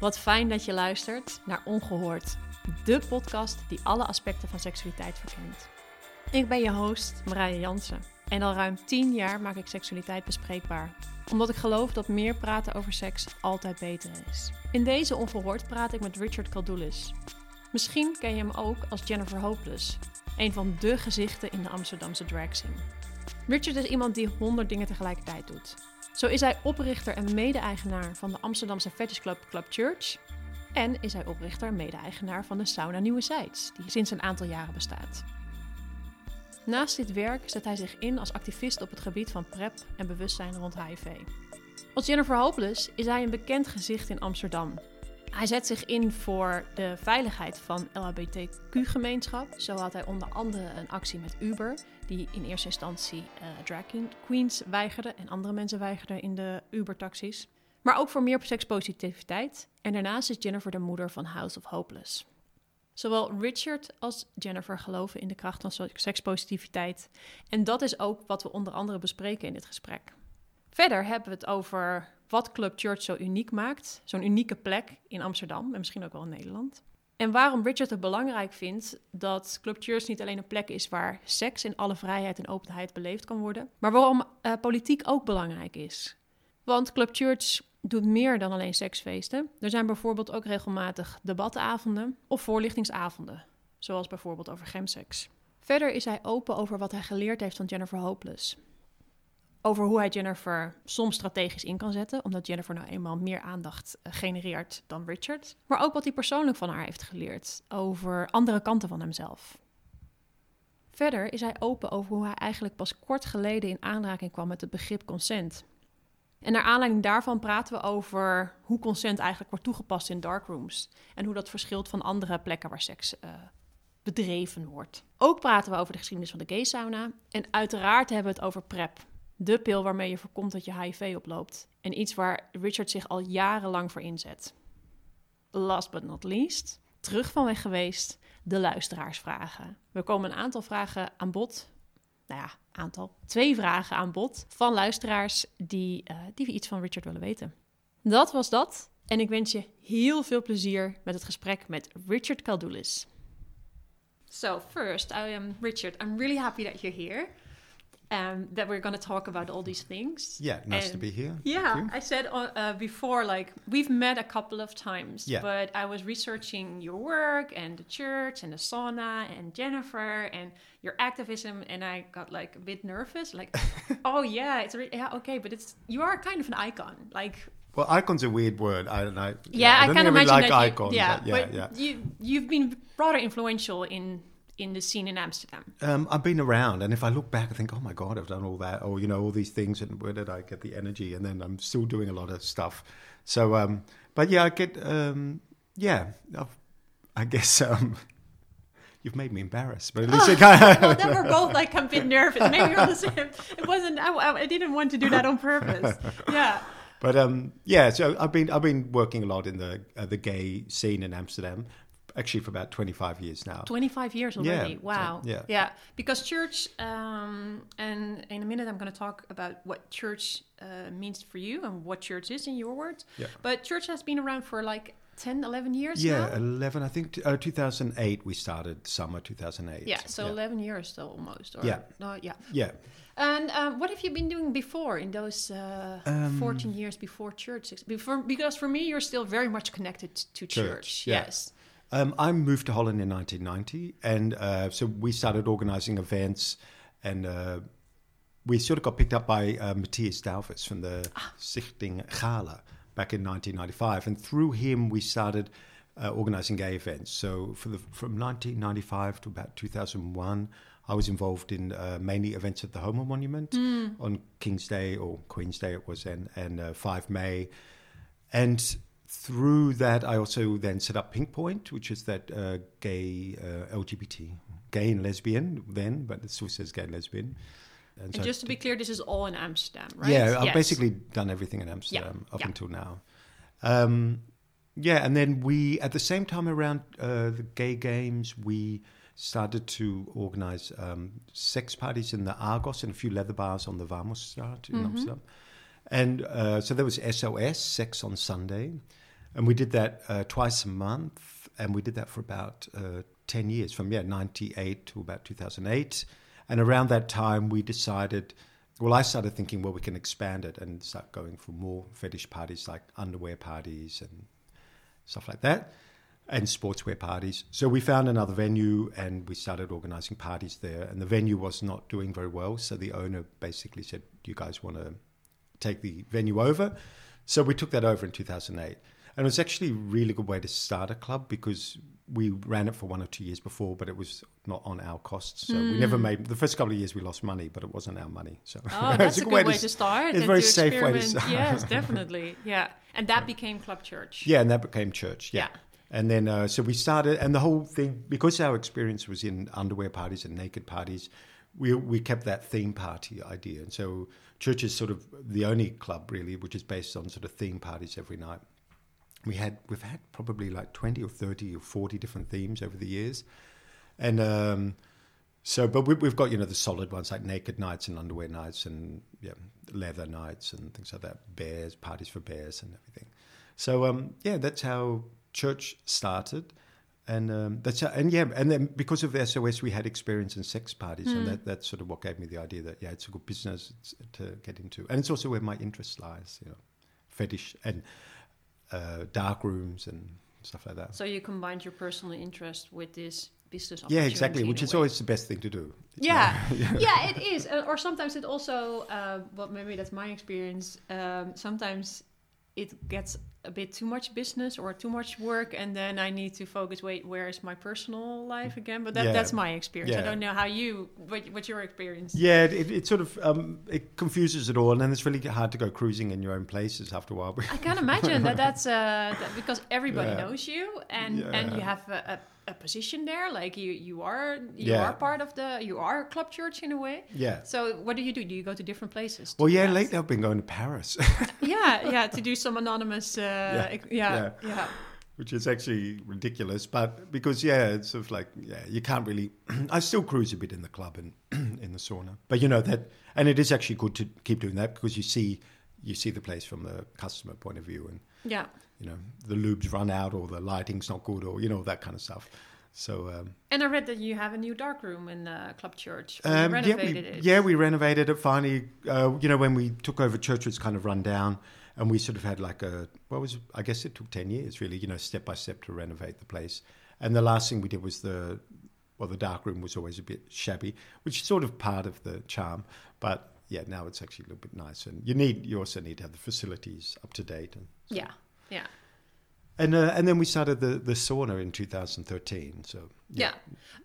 Wat fijn dat je luistert naar Ongehoord, de podcast die alle aspecten van seksualiteit verkent. Ik ben je host, Marije Jansen, en al ruim 10 jaar maak ik seksualiteit bespreekbaar, omdat ik geloof dat meer praten over seks altijd beter is. In deze Ongehoord praat ik met Richard Caldoulis. Misschien ken je hem ook als Jennifer Hopeless, een van de gezichten in de Amsterdamse drag scene. Richard is iemand die honderd dingen tegelijkertijd doet. Zo is hij oprichter en mede-eigenaar van de Amsterdamse fetishclub Club Church. En is hij oprichter en mede-eigenaar van de Sauna Nieuwe Zijds, die sinds een aantal jaren bestaat. Naast dit werk zet hij zich in als activist op het gebied van PrEP en bewustzijn rond HIV. Als Jennifer Hopeless is hij een bekend gezicht in Amsterdam. Hij zet zich in voor de veiligheid van LHBTQ-gemeenschap. Zo had hij onder andere een actie met Uber, die in eerste instantie uh, drag queens weigerde en andere mensen weigerden in de Uber-taxis. Maar ook voor meer sekspositiviteit. En daarnaast is Jennifer de moeder van House of Hopeless. Zowel Richard als Jennifer geloven in de kracht van sekspositiviteit. En dat is ook wat we onder andere bespreken in dit gesprek. Verder hebben we het over wat Club Church zo uniek maakt. Zo'n unieke plek in Amsterdam en misschien ook wel in Nederland. En waarom Richard het belangrijk vindt dat Club Church niet alleen een plek is waar seks in alle vrijheid en openheid beleefd kan worden, maar waarom uh, politiek ook belangrijk is. Want Club Church doet meer dan alleen seksfeesten. Er zijn bijvoorbeeld ook regelmatig debatavonden of voorlichtingsavonden, zoals bijvoorbeeld over gemseks. Verder is hij open over wat hij geleerd heeft van Jennifer Hopeless. Over hoe hij Jennifer soms strategisch in kan zetten, omdat Jennifer nou eenmaal meer aandacht eh, genereert dan Richard. Maar ook wat hij persoonlijk van haar heeft geleerd over andere kanten van hemzelf. Verder is hij open over hoe hij eigenlijk pas kort geleden in aanraking kwam met het begrip consent. En naar aanleiding daarvan praten we over hoe consent eigenlijk wordt toegepast in darkrooms. En hoe dat verschilt van andere plekken waar seks uh, bedreven wordt. Ook praten we over de geschiedenis van de gay sauna. En uiteraard hebben we het over PrEP. De pil waarmee je voorkomt dat je HIV oploopt. En iets waar Richard zich al jarenlang voor inzet. Last but not least, terug van weg geweest, de luisteraarsvragen. We komen een aantal vragen aan bod. Nou ja, aantal. Twee vragen aan bod van luisteraars die, uh, die iets van Richard willen weten. Dat was dat. En ik wens je heel veel plezier met het gesprek met Richard Caldoulis. So first, I am Richard. I'm really happy that you're here. Um, that we're going to talk about all these things. Yeah, nice and to be here. Yeah, I said uh, uh, before, like we've met a couple of times, yeah. but I was researching your work and the church and the sauna and Jennifer and your activism, and I got like a bit nervous. Like, oh yeah, it's re- yeah okay, but it's you are kind of an icon, like. Well, icon's a weird word. I don't know. Yeah, I, I kind of imagine like that. icon, you, yeah, yeah, but yeah. you you've been rather influential in in the scene in Amsterdam? Um, I've been around, and if I look back, I think, oh my god, I've done all that, or you know, all these things, and where did I get the energy? And then I'm still doing a lot of stuff. So, um, but yeah, I get, um, yeah, I've, i guess. Um, you've made me embarrassed, but at least it kind of. well, then we're both like a bit nervous. Maybe you're the same. It wasn't. I, I didn't want to do that on purpose. Yeah. But um, yeah, so I've been I've been working a lot in the uh, the gay scene in Amsterdam, actually for about 25 years now. 25 years already. Yeah, wow. So, yeah. Yeah. Because church, um, and in a minute I'm going to talk about what church uh, means for you and what church is in your words. Yeah. But church has been around for like 10, 11 years yeah, now? 11. I think uh, 2008 we started, summer 2008. Yeah, so yeah. 11 years still almost. Or, yeah. Yeah. Yeah. And um, what have you been doing before in those uh, um, 14 years before church? Before, because for me, you're still very much connected to church. church yeah. Yes. Um, I moved to Holland in 1990, and uh, so we started organizing events, and uh, we sort of got picked up by uh, Matthias Dalvis from the ah. Stichting Gala back in 1995, and through him we started uh, organizing gay events. So the, from 1995 to about 2001, I was involved in uh, mainly events at the Homo Monument mm. on King's Day or Queen's Day it was then, and uh, 5 May, and through that, I also then set up Pink Point, which is that uh, gay uh, LGBT, gay and lesbian then, but it still says gay and lesbian. And, and so just to be clear, this is all in Amsterdam, right? Yeah, I've basically done everything in Amsterdam yeah. up yeah. until now. Um, yeah, and then we, at the same time around uh, the gay games, we started to organize um, sex parties in the Argos and a few leather bars on the Warmoesstraat in mm-hmm. Amsterdam. And uh, so there was SOS, Sex on Sunday. and we did that uh, twice a month, and we did that for about uh, ten years, from yeah ninety eight to about two thousand eight, and around that time we decided. Well, I started thinking, well, we can expand it and start going for more fetish parties like underwear parties and stuff like that, and sportswear parties. So we found another venue and we started organizing parties there. And the venue was not doing very well. So the owner basically said, Do you guys want to take the venue over? So we took that over in 2008. And it was actually a really good way to start a club because we ran it for one or two years before, but it was not on our costs. So mm. we never made the first couple of years we lost money, but it wasn't our money. So oh, that's a good way, way to, to, start. It's a very safe way to start. Yes, definitely. Yeah, and that became Club Church. Yeah, and that became Church. Yeah. yeah. And then, uh, so we started, and the whole thing, because our experience was in underwear parties and naked parties, we, we kept that theme party idea. And so, Church is sort of the only club, really, which is based on sort of theme parties every night. We had we've had probably like 20 or 30 or 40 different themes over the years. And um, so but we, have got you know the solid ones like naked nights and underwear nights and yeah leather nights and things like that bears parties for bears and everything. So um, yeah that's how church started and um, that's how, and yeah and then because of the SOS we had experience in sex parties mm. and hmm. that, that's sort of what gave me the idea that yeah it's a good business to get into and it's also where my interest lies you know fetish and uh, dark rooms and stuff like that. So you combined your personal interest with this business yeah exactly which is always the best thing to do yeah yeah. yeah it is uh, or sometimes it also uh, well maybe that's my experience um, sometimes it gets a bit too much business or too much work and then i need to focus wait where is my personal life again but that, yeah. that's my experience yeah. i don't know how you what, what's your experience yeah it, it sort of um, it confuses it all and then it's really hard to go cruising in your own places after a while i can't imagine that that's uh, that because everybody yeah. knows you and and you have a, a a position there like you you are you yeah. are part of the you are a club church in a way. Yeah. So what do you do? Do you go to different places well yeah lately i've been going to paris. Yeah yeah to do some anonymous uh, yeah. yeah. yeah. Which is actually ridiculous but because yeah it's sort of like yeah you can't really i still cruise a bit in the club and in the sauna. But you know that and it is actually good to keep doing that because you see you see the place from the customer point of view and yeah you know the lubes run out or the lighting's not good or you know that kind of stuff. So um, and I read that you have a new dark room in uh, Club Church. Um, yeah, we, it. yeah, we renovated it finally. Uh, you know, when we took over, church was kind of run down, and we sort of had like a what was I guess it took ten years really, you know, step by step to renovate the place. And the last thing we did was the well, the dark room was always a bit shabby, which is sort of part of the charm. But yeah, now it's actually a little bit nice, and you need you also need to have the facilities up to date. And so. yeah, yeah. And uh, and then we started the the sauna in 2013. So yeah.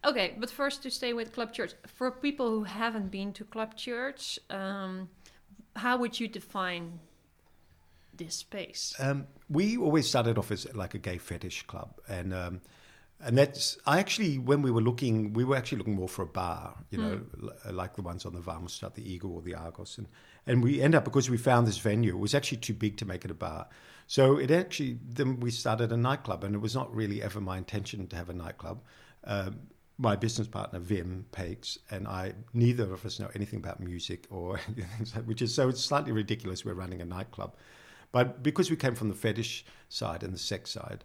yeah. Okay, but first to stay with Club Church, for people who haven't been to Club Church, um, how would you define this space? Um, we always started off as like a gay fetish club, and um, and that's I actually when we were looking, we were actually looking more for a bar, you know, mm. like the ones on the Warmoesstraat, the Eagle or the Argos, and and we end up because we found this venue, it was actually too big to make it a bar. So it actually then we started a nightclub, and it was not really ever my intention to have a nightclub. Um, my business partner Wim Pakes and I, neither of us know anything about music or which is so it's slightly ridiculous. We're running a nightclub, but because we came from the fetish side and the sex side,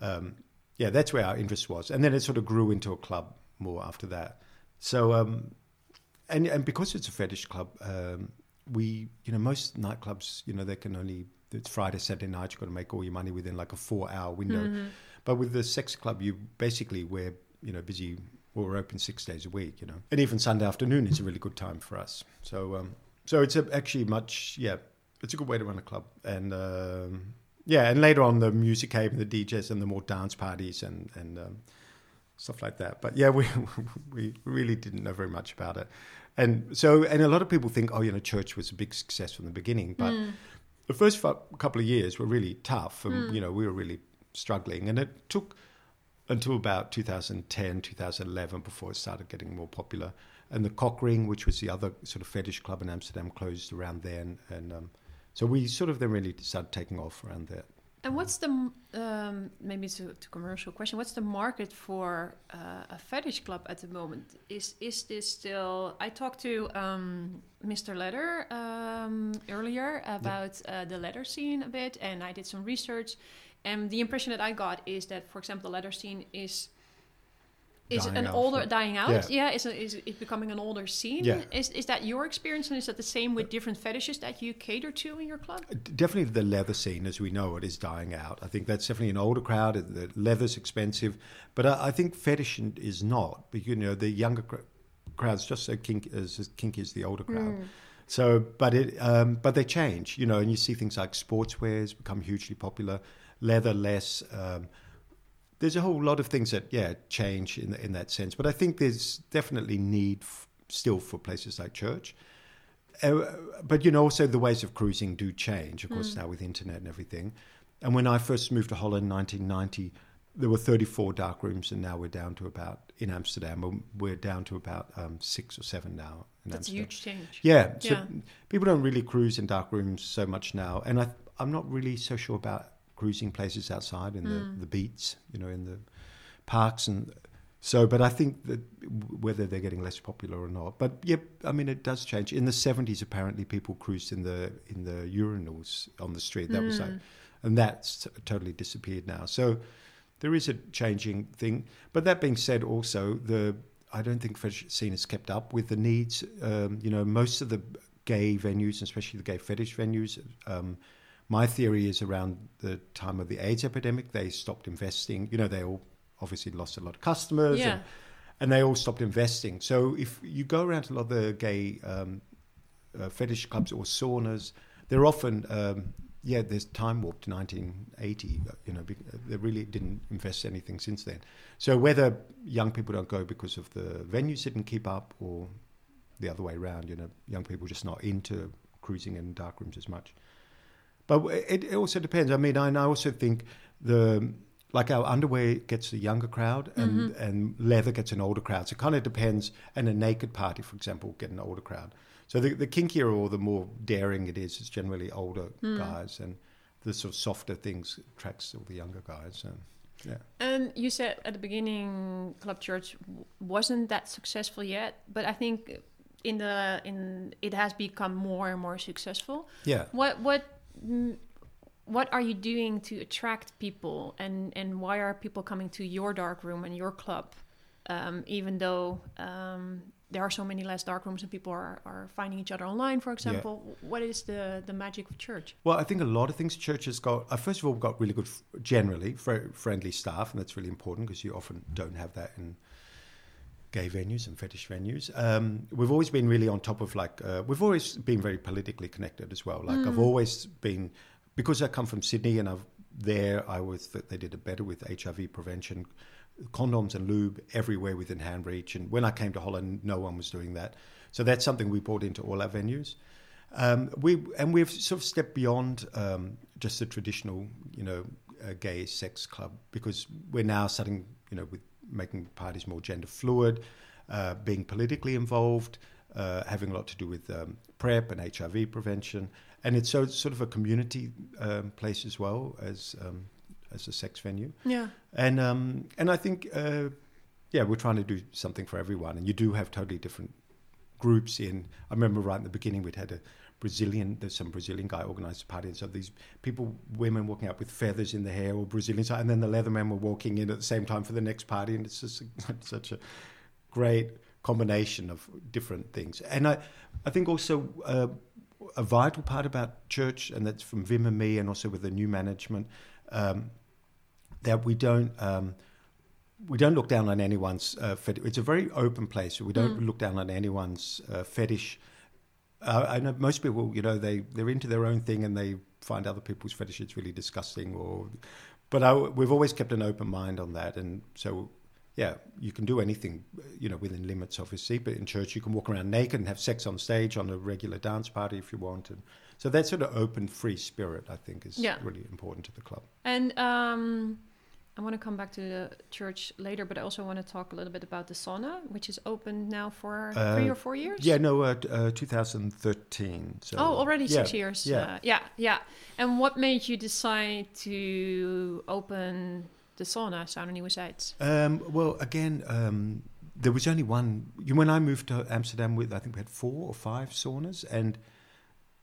um, yeah, that's where our interest was, and then it sort of grew into a club more after that. So, um, and and because it's a fetish club, um, we you know most nightclubs you know they can only it's Friday Saturday night you've got to make all your money within like a four hour window, mm-hmm. but with the sex club you basically we're you know busy well, we're open six days a week you know and even Sunday afternoon is a really good time for us. So um, so it's a, actually much yeah it's a good way to run a club and. Um, yeah, and later on the music came, the DJs, and the more dance parties and and um, stuff like that. But yeah, we we really didn't know very much about it, and so and a lot of people think, oh, you know, church was a big success from the beginning, but mm. The first couple of years were really tough, and mm. you know, we were really struggling, and it took until about 2010, 2011 before it started getting more popular. And the Cockring, which was the other sort of fetish club in Amsterdam, closed around then, and um, so we sort of then really started taking off around that. And what's the um, maybe it's a, a, commercial question? What's the market for uh, a fetish club at the moment? Is is this still? I talked to um, Mr. Leather um, earlier about yeah. uh, the leather scene a bit, and I did some research. And the impression that I got is that, for example, the leather scene is is an out, older dying out. Yeah. Yeah, is, a, is it becoming an older scene? Yeah. Is is that your experience, and is that the same with different fetishes that you cater to in your club? Definitely the leather scene, as we know it, is dying out. I think that's definitely an older crowd. The leather's expensive, but I, I think fetish is not. Because, you know, the younger cr- crowd's just so kinky as, as kinky as the older crowd. So, but it, um, but they change, you know, and you see things like sportswears become hugely popular, leather less. Um, there's a whole lot of things that yeah change in in that sense. But I think there's definitely need f- still for places like church. Uh, but you know, also the ways of cruising do change, of course, now with internet and everything. And when I first moved to Holland in 1990, there were 34 dark rooms, and now we're down to about in Amsterdam. we're- We're down to about um, six or seven now. In That's a huge change. Yeah, so Yeah. people don't really cruise in dark rooms so much now, and I, I'm not really so sure about cruising places outside in Mm. the, the beats, you know, in the parks and so. But I think that whether they're getting less popular or not, but yep, I mean it does change. In the 70s, apparently people cruised in the in the urinals on the street. That was like, Mm. and that's totally disappeared now. So there is a changing thing. But that being said, also the I don't think fetish scene has kept up with the needs. Um, you know, most of the gay venues, especially the gay fetish venues. Um, my theory is around the time of the AIDS epidemic, they stopped investing. You know, they all obviously lost a lot of customers, Yeah. and, and they all stopped investing. So if you go around to a lot of the gay um, uh, fetish clubs or saunas, they're often um, yeah, there's time warp to 1980. You know, they really didn't invest anything since then. So whether young people don't go because of the venues didn't keep up, or the other way around, you know, young people just not into cruising in dark rooms as much. But it, it also depends. I mean, I, I also think the like our underwear gets a younger crowd and, and leather gets an older crowd. So it kind of depends. And a naked party, for example, get an older crowd. So the, the kinkier or the more daring it is, it's generally older guys, and the sort of softer things attracts all the younger guys. So, yeah. And you said at the beginning, Club Church wasn't that successful yet, but I think in the in it has become more and more successful. Yeah. What what mm, what are you doing to attract people, and and why are people coming to your dark room and your club, um, even though um, there are so many less dark rooms and people are, are finding each other online, for example? What is the the magic of church? Well, I think a lot of things churches got. Uh, first of all, got really good, f- generally fr- friendly staff, and that's really important because you often don't have that in gay venues and fetish venues. Um, we've always been really on top of like. Uh, we've always been very politically connected as well. Like I've always been because I come from Sydney and I've there. I was that they did it better with HIV prevention. Condoms and lube everywhere within hand reach. And when I came to Holland, no one was doing that. So that's something we brought into all our venues. Um, we and we've sort of stepped beyond um, just the traditional, you know, uh, gay sex club because we're now starting, you know, with making parties more gender fluid, uh, being politically involved, uh, having a lot to do with um, PrEP and HIV prevention, and it's so it's sort of a community um, place as well as um, as a sex venue. Yeah. And um, and I think uh, yeah, we're trying to do something for everyone, and you do have totally different groups in. I remember right in the beginning we'd had a Brazilian, there's some Brazilian guy organised a party, and so these people, women walking out with feathers in their hair or Brazilian, and then the Leathermen were walking in at the same time for the next party, and it's just such a great combination of different things. And I, I think also uh, a vital part about church, and that's from Wim and me, and also with the new management, um, that we don't. Um, we don't look down on anyone's uh, fetish. It's a very open place. We don't look down on anyone's uh, fetish. Uh, I know most people, you know, they they're into their own thing and they find other people's fetishes really disgusting. Or, but I, we've always kept an open mind on that, and so yeah, you can do anything, you know, within limits, obviously. But in church, you can walk around naked and have sex on stage on a regular dance party if you want, and so that sort of open, free spirit, I think, is Yeah. really important to the club. And um, I want to come back to the church later, but I also want to talk a little bit about the sauna, which is open now for Uh, three or four years. Yeah, no, uh, uh, 2013. So, Oh, already six years. Yeah. Uh, yeah, yeah. And what made you decide to open the sauna, Sauna Nieuwezijds? Um, well, again, um, there was only one. When I moved to Amsterdam, with I think we had four or five saunas, and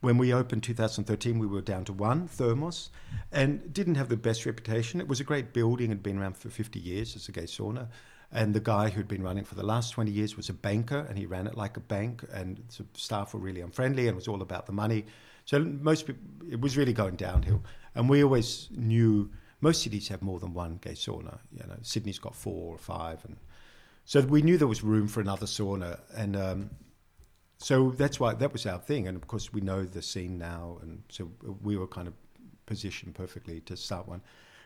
when we opened 2013, we were down to one Thermos, and didn't have the best reputation. It was a great building; had been around for 50 years as a gay sauna. And the guy who'd been running for the last 20 years was a banker, and he ran it like a bank. And the staff were really unfriendly, and it was all about the money. So most people, it was really going downhill. And we always knew most cities have more than one gay sauna. You know, Sydney's got four or five, and so we knew there was room for another sauna. And um, so that's why that was our thing. And of course, we know the scene now, and so we were kind of positioned perfectly to start one.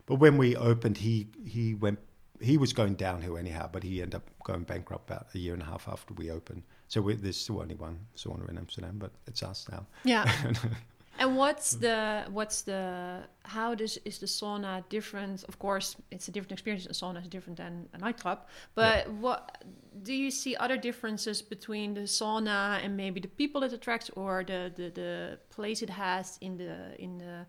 But when we opened, he he went. He was going downhill anyhow, but he ended up going bankrupt about a year and a half after we opened. So we, there's still only one sauna in Amsterdam, but it's us now. Yeah. and what's the what's the how does is the sauna different? Of course, it's a different experience. A sauna is different than a nightclub. But yeah. what do you see other differences between the sauna and maybe the people it attracts or the the, the place it has in the in the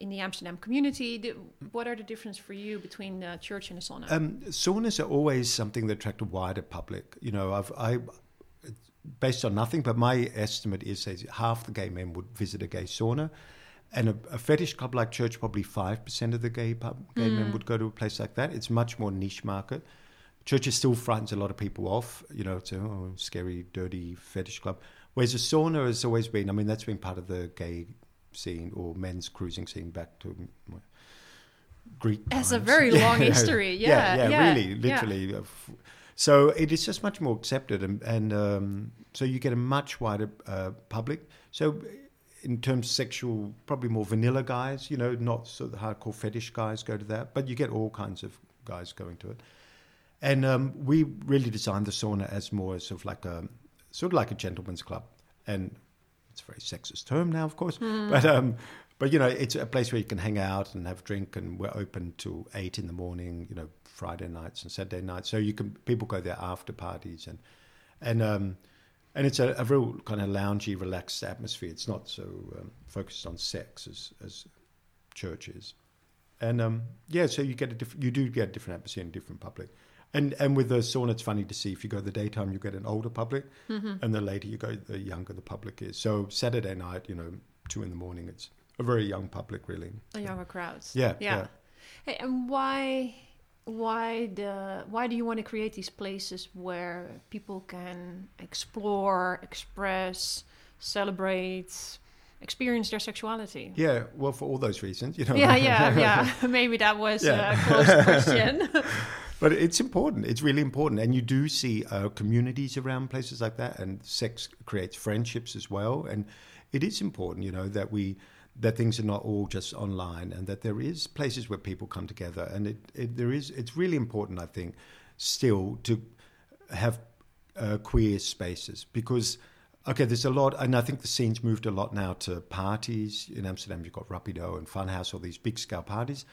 in the Amsterdam community. What are the differences for you between the church and the sauna? Um, saunas are always something that attract a wider public. You know, I've, I, based on nothing, but my estimate is that half the gay men would visit a gay sauna. And a, a fetish club like church, probably 5% of the gay, pub, gay mm. men would go to a place like that. It's much more niche market. Churches still frightens a lot of people off, you know, it's a oh, scary, dirty fetish club. Whereas a sauna has always been, I mean, that's been part of the gay scene or men's cruising scene back to Greek. Has a very long history. Yeah, yeah, yeah, really, literally. Uh, so it is just much more accepted, and, and um, so you get a much wider uh, public. So in terms of sexual, probably more vanilla guys, you know, not sort of hardcore fetish guys go to that, but you get all kinds of guys going to it. And um, we really designed the sauna as more sort of like a sort of like a gentleman's club, and it's a very sexist term now, of course, mm. but um, but you know, it's a place where you can hang out and have a drink, and we're open till eight in the morning. You know, Friday nights and Saturday nights, so you can people go there after parties and and um, and it's a, a real kind of loungy, relaxed atmosphere. It's not so um, focused on sex as as church is, and um, yeah, so you get a different, you do get a different atmosphere and different public. And and with the sauna, it's funny to see if you go the daytime, you get an older public, mm-hmm. and the later you go, the younger the public is. So Saturday night, you know, two in the morning, it's a very young public, really. A younger crowd. Yeah, yeah. yeah. Hey, and why why the why do you want to create these places where people can explore, express, celebrate? experience their sexuality? Yeah, well, for all those reasons, you know. Yeah, yeah, yeah. Maybe that was yeah. a close question. but it's important. It's really important, and you do see uh, communities around places like that, and sex creates friendships as well. And it is important, you know, that we that things are not all just online, and that there is places where people come together, and it, it there is. It's really important, I think, still to have uh, queer spaces because. Okay, there's a lot, and I think the scene's moved a lot now to parties. In Amsterdam, you've got Rapido and Funhouse, all these big scale parties.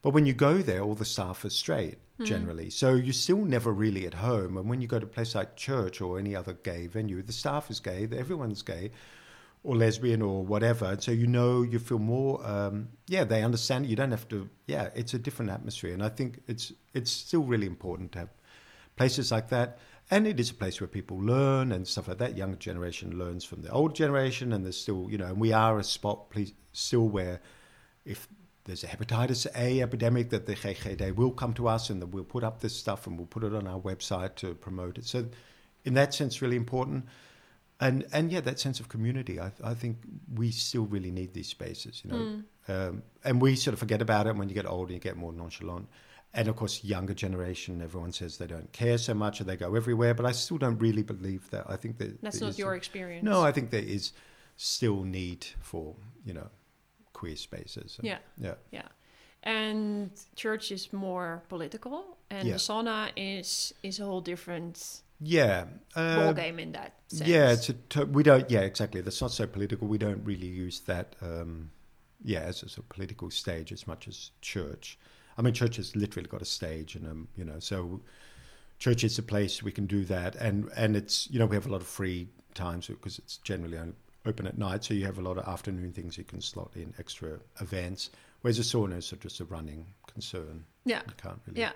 But when you go there, all the staff are straight mm. generally. So you're still never really at home. And when you go to a place like church or any other gay venue, the staff is gay, everyone's gay or lesbian or whatever. And so you know, you feel more, um, yeah, they understand. You don't have to, yeah, it's a different atmosphere. And I think it's, it's still really important to have places like that. And it is a place where people learn and stuff like that. Younger generation learns from the old generation, and there's still, you know, and we are a spot please, still where if there's a hepatitis A epidemic that the GGD will come to us and that we'll put up this stuff and we'll put it on our website to promote it. So, in that sense, really important. And and yeah, that sense of community. I, I think we still really need these spaces, you know. Mm. Um, and we sort of forget about it when you get older, you get more nonchalant. And of course, younger generation, everyone says they don't care so much or they go everywhere. But I still don't really believe that. I think that that's not your experience. No, I think there is still need for you know queer spaces. And, yeah. Yeah. Yeah. And church is more political, and yeah. the sauna is is a whole different yeah uh, ball game in that sense. Yeah, it's a, we don't. Yeah, exactly. That's not so political. We don't really use that. Um, yeah, as a sort of political stage as much as church. I mean, church has literally got a stage, and um, you know, so church is a place we can do that, and and it's you know we have a lot of free times because it's generally open at night, so you have a lot of afternoon things you can slot in extra events. Whereas a sauna is just a running concern. Yeah, you can't really. Yeah.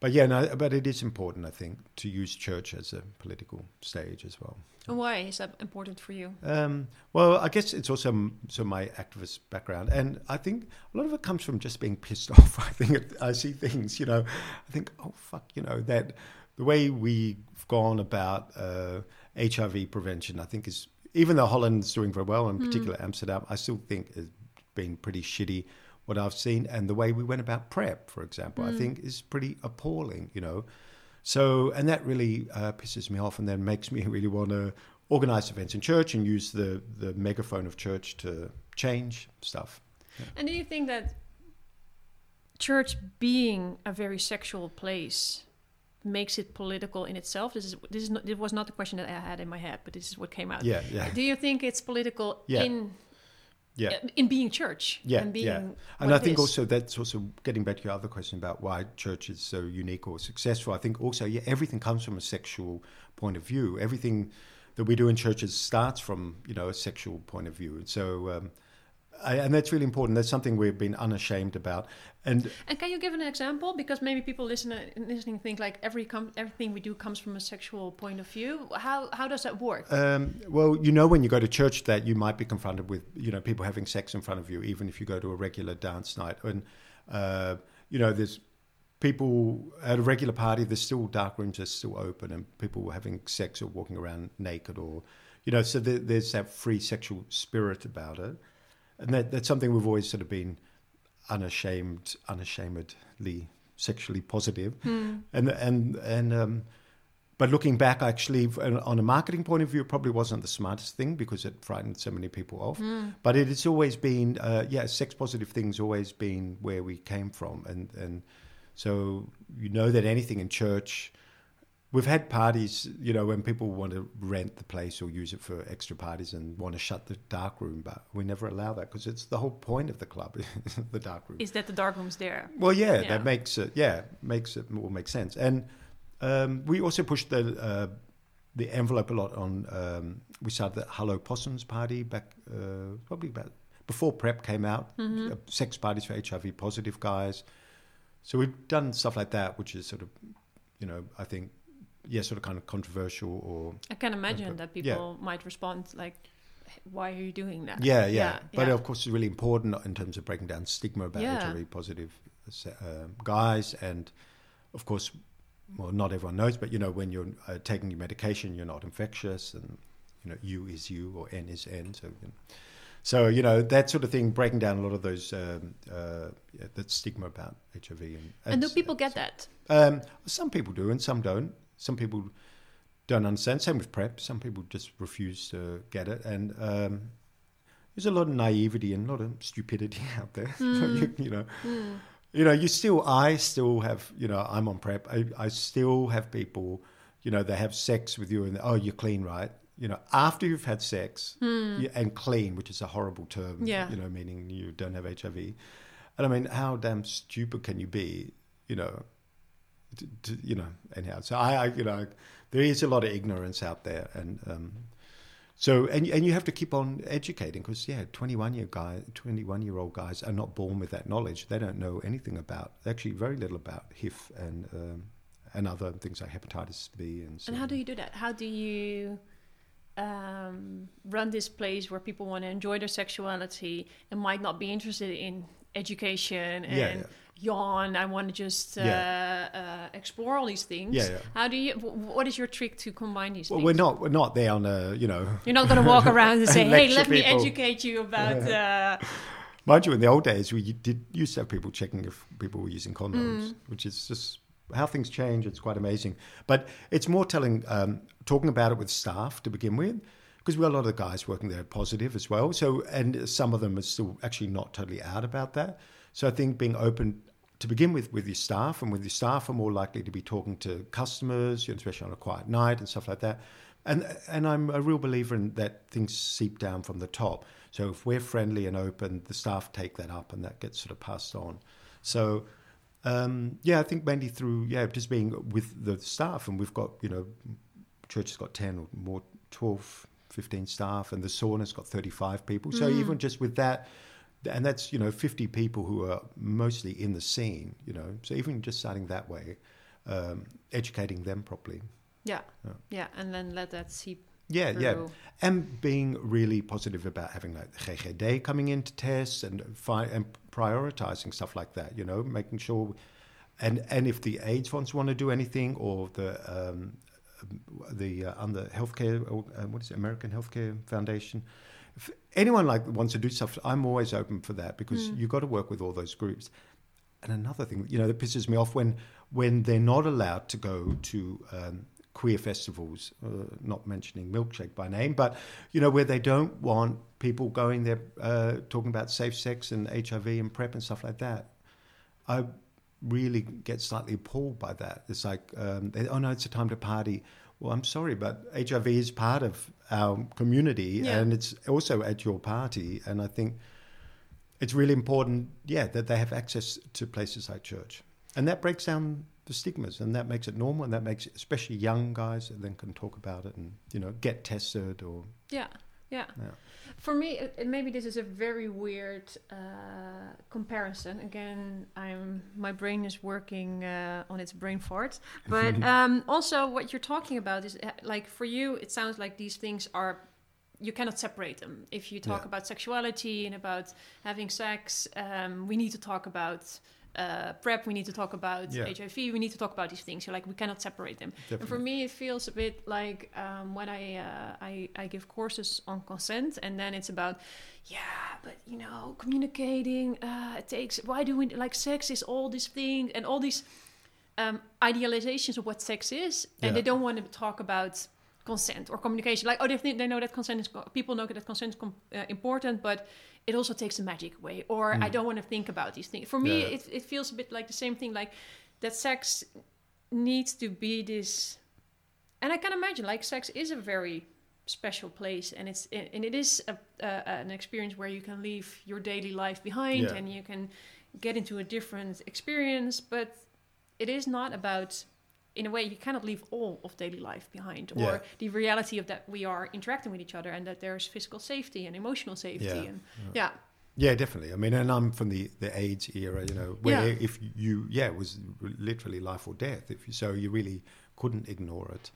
But yeah, no, but it is important, I think, to use church as a political stage as well. And why is that important for you? Um, well, I guess it's also m- so my activist background, and I think a lot of it comes from just being pissed off. I think it, I see things, you know, I think, oh fuck, you know, that the way we've gone about uh, HIV prevention, I think is even though Holland's doing very well, in particular Amsterdam, I still think has been pretty shitty what I've seen, and the way we went about PrEP, for example, I think is pretty appalling, you know. So, and that really uh, pisses me off, and then makes me really want to organize events in church and use the the megaphone of church to change stuff. And do you think that church being a very sexual place makes it political in itself? This is this is not, this was not the question that I had in my head, but this is what came out. Yeah, yeah, Do you think it's political Yeah. in yeah. in being church? Yeah, and being yeah. And I think is? also that's also getting back to your other question about why church is so unique or successful. I think also, yeah, everything comes from a sexual point of view. Everything that we do in churches starts from, you know, a sexual point of view. And so, um, I, and that's really important. That's something we've been unashamed about. And And can you give an example? Because maybe people listen, listening think like every com- everything we do comes from a sexual point of view. How how does that work? Um, well, you know, when you go to church, that you might be confronted with, you know, people having sex in front of you, even if you go to a regular dance night. And, uh, you know, there's people at a regular party, there's still dark rooms are still open and people having sex or walking around naked or, you know, so there, there's that free sexual spirit about it. And that, that's something we've always sort of been unashamed, unashamedly sexually positive. And, and, and, um, but looking back, actually, on a marketing point of view, it probably wasn't the smartest thing because it frightened so many people off. But it, it's always been, uh, yeah, sex positive things always been where we came from, and and so you know that anything in church, we've had parties, you know, when people want to rent the place or use it for extra parties and want to shut the dark room, but we never allow that because it's the whole point of the club, the dark room. Is that the dark room's there? Well, yeah, Yeah. that makes it. Yeah, makes it will make sense. And um, we also pushed the uh, the envelope a lot on. Um, we started the Hello Possums party back uh, probably about before Prep came out. Mm-hmm. uh, sex parties for HIV positive guys. So we've done stuff like that, which is sort of, you know, I think, yeah, sort of kind of controversial or I can imagine that people Yeah. might respond like, "Why are you doing that?" Yeah, yeah. But yeah. of course, it's really important in terms of breaking down stigma about Yeah. HIV positive uh, guys. And of course, well, not everyone knows, but you know, when you're uh, taking your medication, you're not infectious, and you know, U is U or N is N. So, you know, so you know that sort of thing, breaking down a lot of those um, uh, yeah, that stigma about HIV. And, and do people get that? um, some people do, and some don't. Some people don't understand. Same with PrEP. Some people just refuse to get it, and um, there's a lot of naivety and a lot of stupidity out there. So you, hmm. you know, hmm. you know, you still, I still have, you know, I'm on PrEP. I, I still have people, you know, they have sex with you, and oh, you're clean, right? You know, after you've had sex hmm. you, and clean, which is a horrible term, Yeah. you know, meaning you don't have HIV. And I mean, how damn stupid can you be, you know, to, to, you know, anyhow. So I, I, you know, there is a lot of ignorance out there, and um, so and and you have to keep on educating because yeah, twenty one year guy, twenty one year old guys are not born with that knowledge. They don't know anything about actually very little about HIV and um, and other things like hepatitis B and. So And how do you do that? How do you um, run this place where people want to enjoy their sexuality and might not be interested in education and Yeah, yeah. Yawn? I want to just uh, Yeah. uh, explore all these things. Yeah, yeah. How do you? wh- What is your trick to combine these Well, things? we're not we're not there on a you know. You're not going to walk around and say, "Hey, let me educate you about." Uh, Mind you, in the old days, we did used to have people checking if people were using condoms, which is just how things change. It's quite amazing. But it's more telling, um, talking about it with staff to begin with, because we got a lot of the guys working there are positive as well. So, and some of them are still actually not totally out about that. So I think being open to begin with with your staff, and with your staff are more likely to be talking to customers, you know, especially on a quiet night and stuff like that. And and I'm a real believer in that things seep down from the top. So if we're friendly and open, the staff take that up, and that gets sort of passed on. So um, yeah, I think mainly through yeah just being with the staff, and we've got you know church has got ten or more, 12, 15 staff, and the sauna's got thirty five people. So even just with that. And that's you know fifty people who are mostly in the scene, you know. So even just starting that way, um, educating them properly. Yeah. Yeah. yeah, and then let that seep Yeah, yeah, and being really positive about having like the GGD coming into tests and fi- and prioritizing stuff like that. You know, making sure, and and if the AIDS funds want to do anything or the um, the uh, under healthcare, uh, what is it, American Healthcare Foundation. If anyone like wants to do stuff, I'm always open for that because you've got to work with all those groups. And another thing, you know, that pisses me off when when they're not allowed to go to um, queer festivals, uh, not mentioning Milkshake by name, but you know, where they don't want people going there uh, talking about safe sex and HIV and PrEP and stuff like that. I really get slightly appalled by that. It's like, um, they, oh no, it's a time to party. Well, I'm sorry, but HIV is part of our community Yeah. and it's also at your party. And I think it's really important, yeah, that they have access to places like church. And that breaks down the stigmas and that makes it normal and that makes it, especially young guys that then can talk about it and, you know, get tested or, Yeah, yeah. yeah. For me, it, it- maybe this is a very weird uh, comparison. Again, I'm my brain is working uh, on its brain fart. But um, also, what you're talking about is uh, like for you, it sounds like these things are you cannot separate them. If you talk Yeah. about sexuality and about having sex, um, we need to talk about. Uh, prep, we need to talk about Yeah. HIV, we need to talk about these things. So, like, we cannot separate them. And for me, it feels a bit like um, when I, uh, I I give courses on consent, and then it's about, yeah, but you know, communicating. Uh, it takes. Why do we like sex? Is all this thing and all these um, idealizations of what sex is, and Yeah. they don't want to talk about consent or communication. Like, oh, they, think- they know that consent is people know that consent is com- uh, important, but it also takes the magic away. Or I don't want to think about these things. For me, Mm. Yeah. it, it feels a bit like the same thing. Like that sex needs to be this and i can imagine like sex is a very special place and it's and it is a, uh, an experience where you can leave your daily life behind Yeah. and you can get into a different experience but it is not about in a way you cannot leave all of daily life behind or Yeah. the reality of that we are interacting with each other and that there's physical safety and emotional safety Yeah. and yeah Yeah, definitely. I mean, and I'm from the, the AIDS era, you know, where Yeah. if you, yeah, it was literally life or death. If you, so you really couldn't ignore it.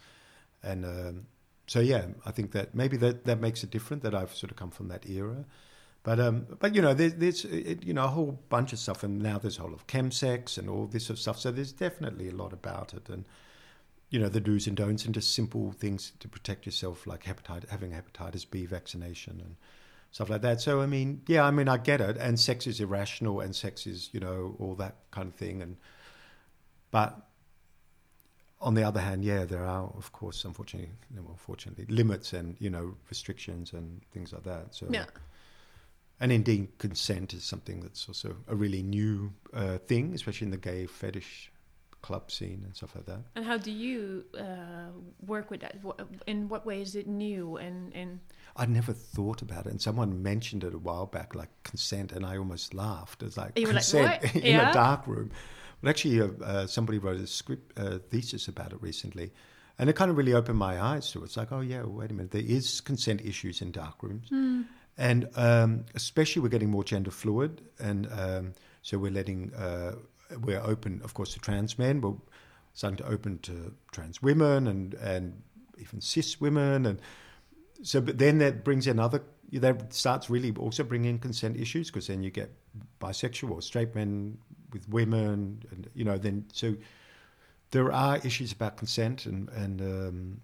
And um, so, yeah, I think that maybe that, that makes it different that I've sort of come from that era. But, um, but you know, there's, there's it, you know, a whole bunch of stuff. And now there's a whole of chemsex and all this sort of stuff. So there's definitely a lot about it. And, you know, the do's and don'ts and just simple things to protect yourself, like hepatitis, having hepatitis B vaccination and stuff like that. So I mean, yeah, I mean, I get it. And sex is irrational, and sex is, you know, all that kind of thing. And but on the other hand, yeah, there are, of course, unfortunately, unfortunately, limits and you know restrictions and things like that. So yeah and indeed, consent is something that's also a really new uh, thing, especially in the gay fetish club scene and stuff like that. and how do you uh, work with that in what way is it new and and I'd never thought about it, and someone mentioned it a while back, like consent, and I almost laughed. It's like You like, consent "What?" in Yeah. a dark room. But actually, uh, uh, somebody wrote a script uh, thesis about it recently, and it kind of really opened my eyes to it. It's like, oh yeah, wait a minute, there is consent issues in dark rooms, and um, especially we're getting more gender fluid, and um, so we're letting uh, we're open, of course, to trans men. We're starting to open to trans women and and even cis women and so but then that brings in other that starts really also bringing consent issues because then you get bisexual or straight men with women and you know then so there are issues about consent and and um,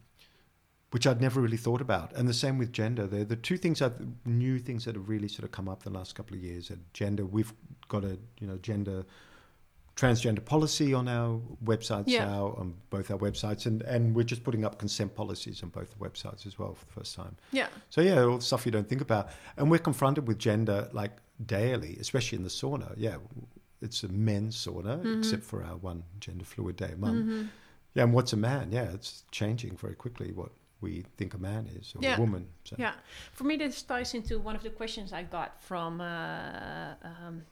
which I'd never really thought about and the same with gender they're the two things that new things that have really sort of come up the last couple of years and gender we've got a you know gender transgender policy on our websites Yeah. now on both our websites and and we're just putting up consent policies on both the websites as well for the first time yeah so yeah, all the stuff you don't think about, and we're confronted with gender like daily, especially in the sauna. Yeah, it's a men's sauna, Mm-hmm. except for our one gender fluid day a month. Yeah, and what's a man? Yeah, it's changing very quickly what we think a man is or Yeah. a woman. So. Yeah, for me, this ties into one of the questions I got from uh, um,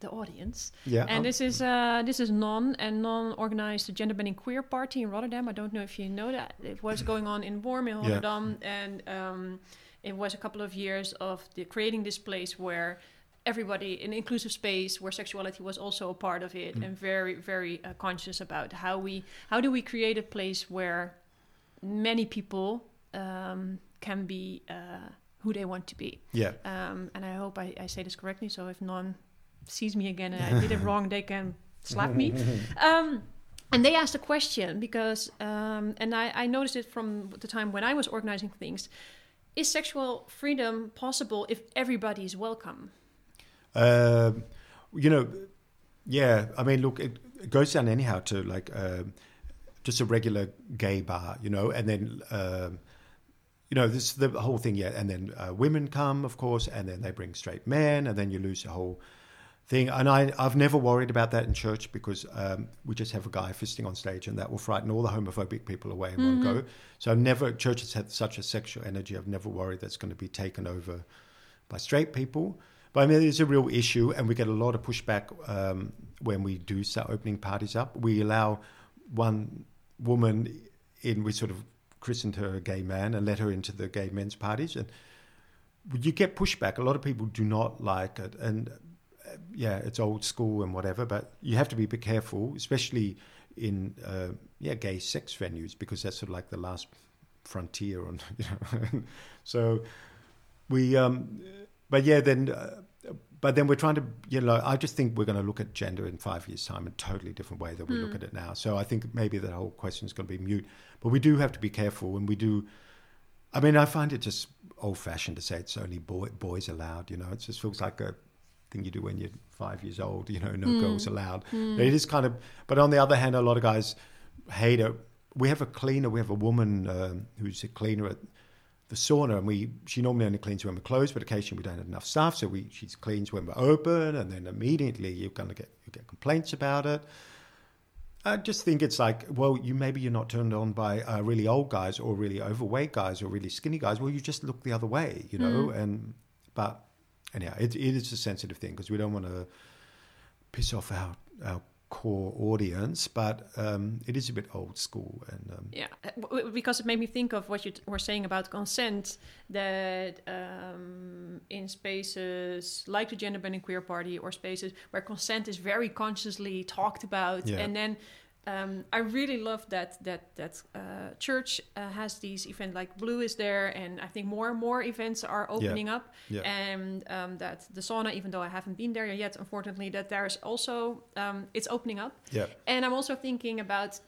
the audience, yeah. and um, this is uh, this is non and non-organized gender bending queer party in Rotterdam. I don't know if you know that it was going on in Worm in Yeah. Rotterdam, and um, it was a couple of years of the, creating this place where everybody an inclusive space where sexuality was also a part of it, and very very uh, conscious about how we how do we create a place where many people um, can be uh, who they want to be. Yeah. Um, and I hope I, I say this correctly. So if none sees me again and I did it wrong, they can slap me. Um, and they asked a question because, um, and I, I noticed it from the time when I was organizing things. Is sexual freedom possible if everybody is welcome? Um, you know, yeah. I mean, look, it, it goes down anyhow to like um just a regular gay bar, you know, and then um, you know this the whole thing. Yeah, and then uh, women come, of course, and then they bring straight men, and then you lose the whole thing. And I, I've never worried about that in church because um, we just have a guy fisting on stage, and that will frighten all the homophobic people away in one go. So I've never church has had such a sexual energy. I've never worried that's going to be taken over by straight people. But I mean, it's a real issue, and we get a lot of pushback um, when we do start opening parties up. We allow one woman in, we sort of christened her a gay man and let her into the gay men's parties, and you get pushback. A lot of people do not like it, and uh, yeah, it's old school and whatever. But you have to be careful, especially in uh, yeah gay sex venues, because that's sort of like the last frontier. On you know, so we um, but yeah, then, uh, but then we're trying to, you know, I just think we're going to look at gender in five years' time in a totally different way than we look hmm. at it now. So I think maybe that whole question is going to be mute. But we do have to be careful, when we do. I mean, I find it just old-fashioned to say it's only boy, boys allowed. You know, it just feels like a thing you do when you're five years old. You know, no hmm. girls allowed. Hmm. It is kind of. But on the other hand, a lot of guys hate it. We have a cleaner. We have a woman um, who's a cleaner at the sauna, and we she normally only cleans when we're closed, but occasionally we don't have enough staff, so we she cleans when we're open, and then immediately you're going to get you get complaints about it. I just think it's like, well, you maybe you're not turned on by uh, really old guys or really overweight guys or really skinny guys. Well, you just look the other way, you know. And but anyhow, it, it is a sensitive thing because we don't want to piss off our our core audience, but um, it is a bit old school and. Um, Yeah, because it made me think of what you were saying about consent. That um, in spaces like the Gender Bending Queer Party or spaces where consent is very consciously talked about, Yeah. and then um, I really love that that that uh, church uh, has these events like Blue is there, and I think more and more events are opening up, Yeah. and um, that the sauna, even though I haven't been there yet, unfortunately, that there's also um, it's opening up. yeah. And I'm also thinking about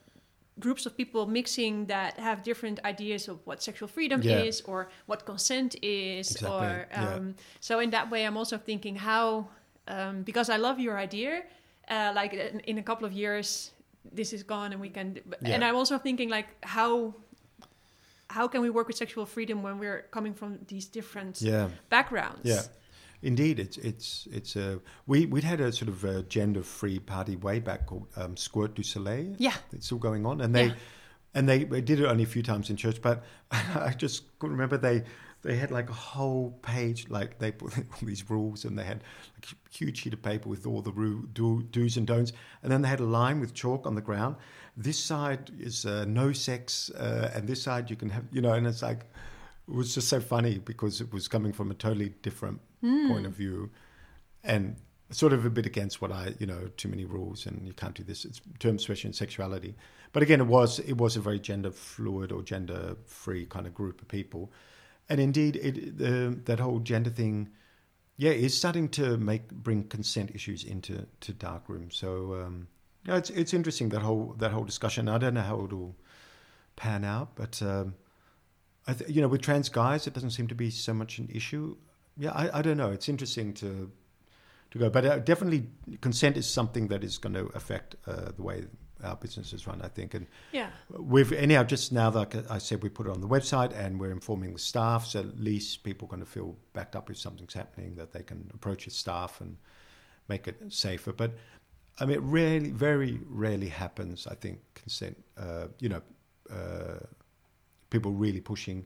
groups of people mixing that have different ideas of what sexual freedom Yeah. is or what consent is Exactly, or yeah. um, so in that way i'm also thinking how um, because i love your idea uh, like in a couple of years this is gone and we can but- and i'm also thinking like how how can we work with sexual freedom when we're coming from these different Yeah. backgrounds Yeah, indeed. It's it's it's a we we'd had a sort of a gender free party way back called um, Squirt du Soleil. Yeah. it's still going on, and they Yeah. and they, they did it only a few times in church. But I just couldn't remember they they had like a whole page like they put all these rules and they had like a huge sheet of paper with all the ru- do, do's and don'ts, and then they had a line with chalk on the ground. This side is uh, no sex, uh, and this side you can have, you know, and it's like it was just so funny because it was coming from a totally different point of view and sort of a bit against what I, you know, too many rules and you can't do this. It's terms especially in sexuality. But again, it was it was a very gender fluid or gender free kind of group of people, and indeed, it that whole gender thing, yeah, is starting to make bring consent issues into to dark rooms. So um, yeah, it's it's interesting that whole that whole discussion. I don't know how it'll pan out, but. Um, I th- you know, with trans guys, it doesn't seem to be so much an issue. Yeah, I, I don't know. It's interesting to to go, but uh, definitely consent is something that is going to affect uh, the way our business is run. I think, and yeah we've anyhow just now, like I said, we put it on the website and we're informing the staff, so at least people are going to feel backed up if something's happening, that they can approach the staff and make it safer. But I mean, it rarely, very rarely happens. I think consent. Uh, you know. Uh, people really pushing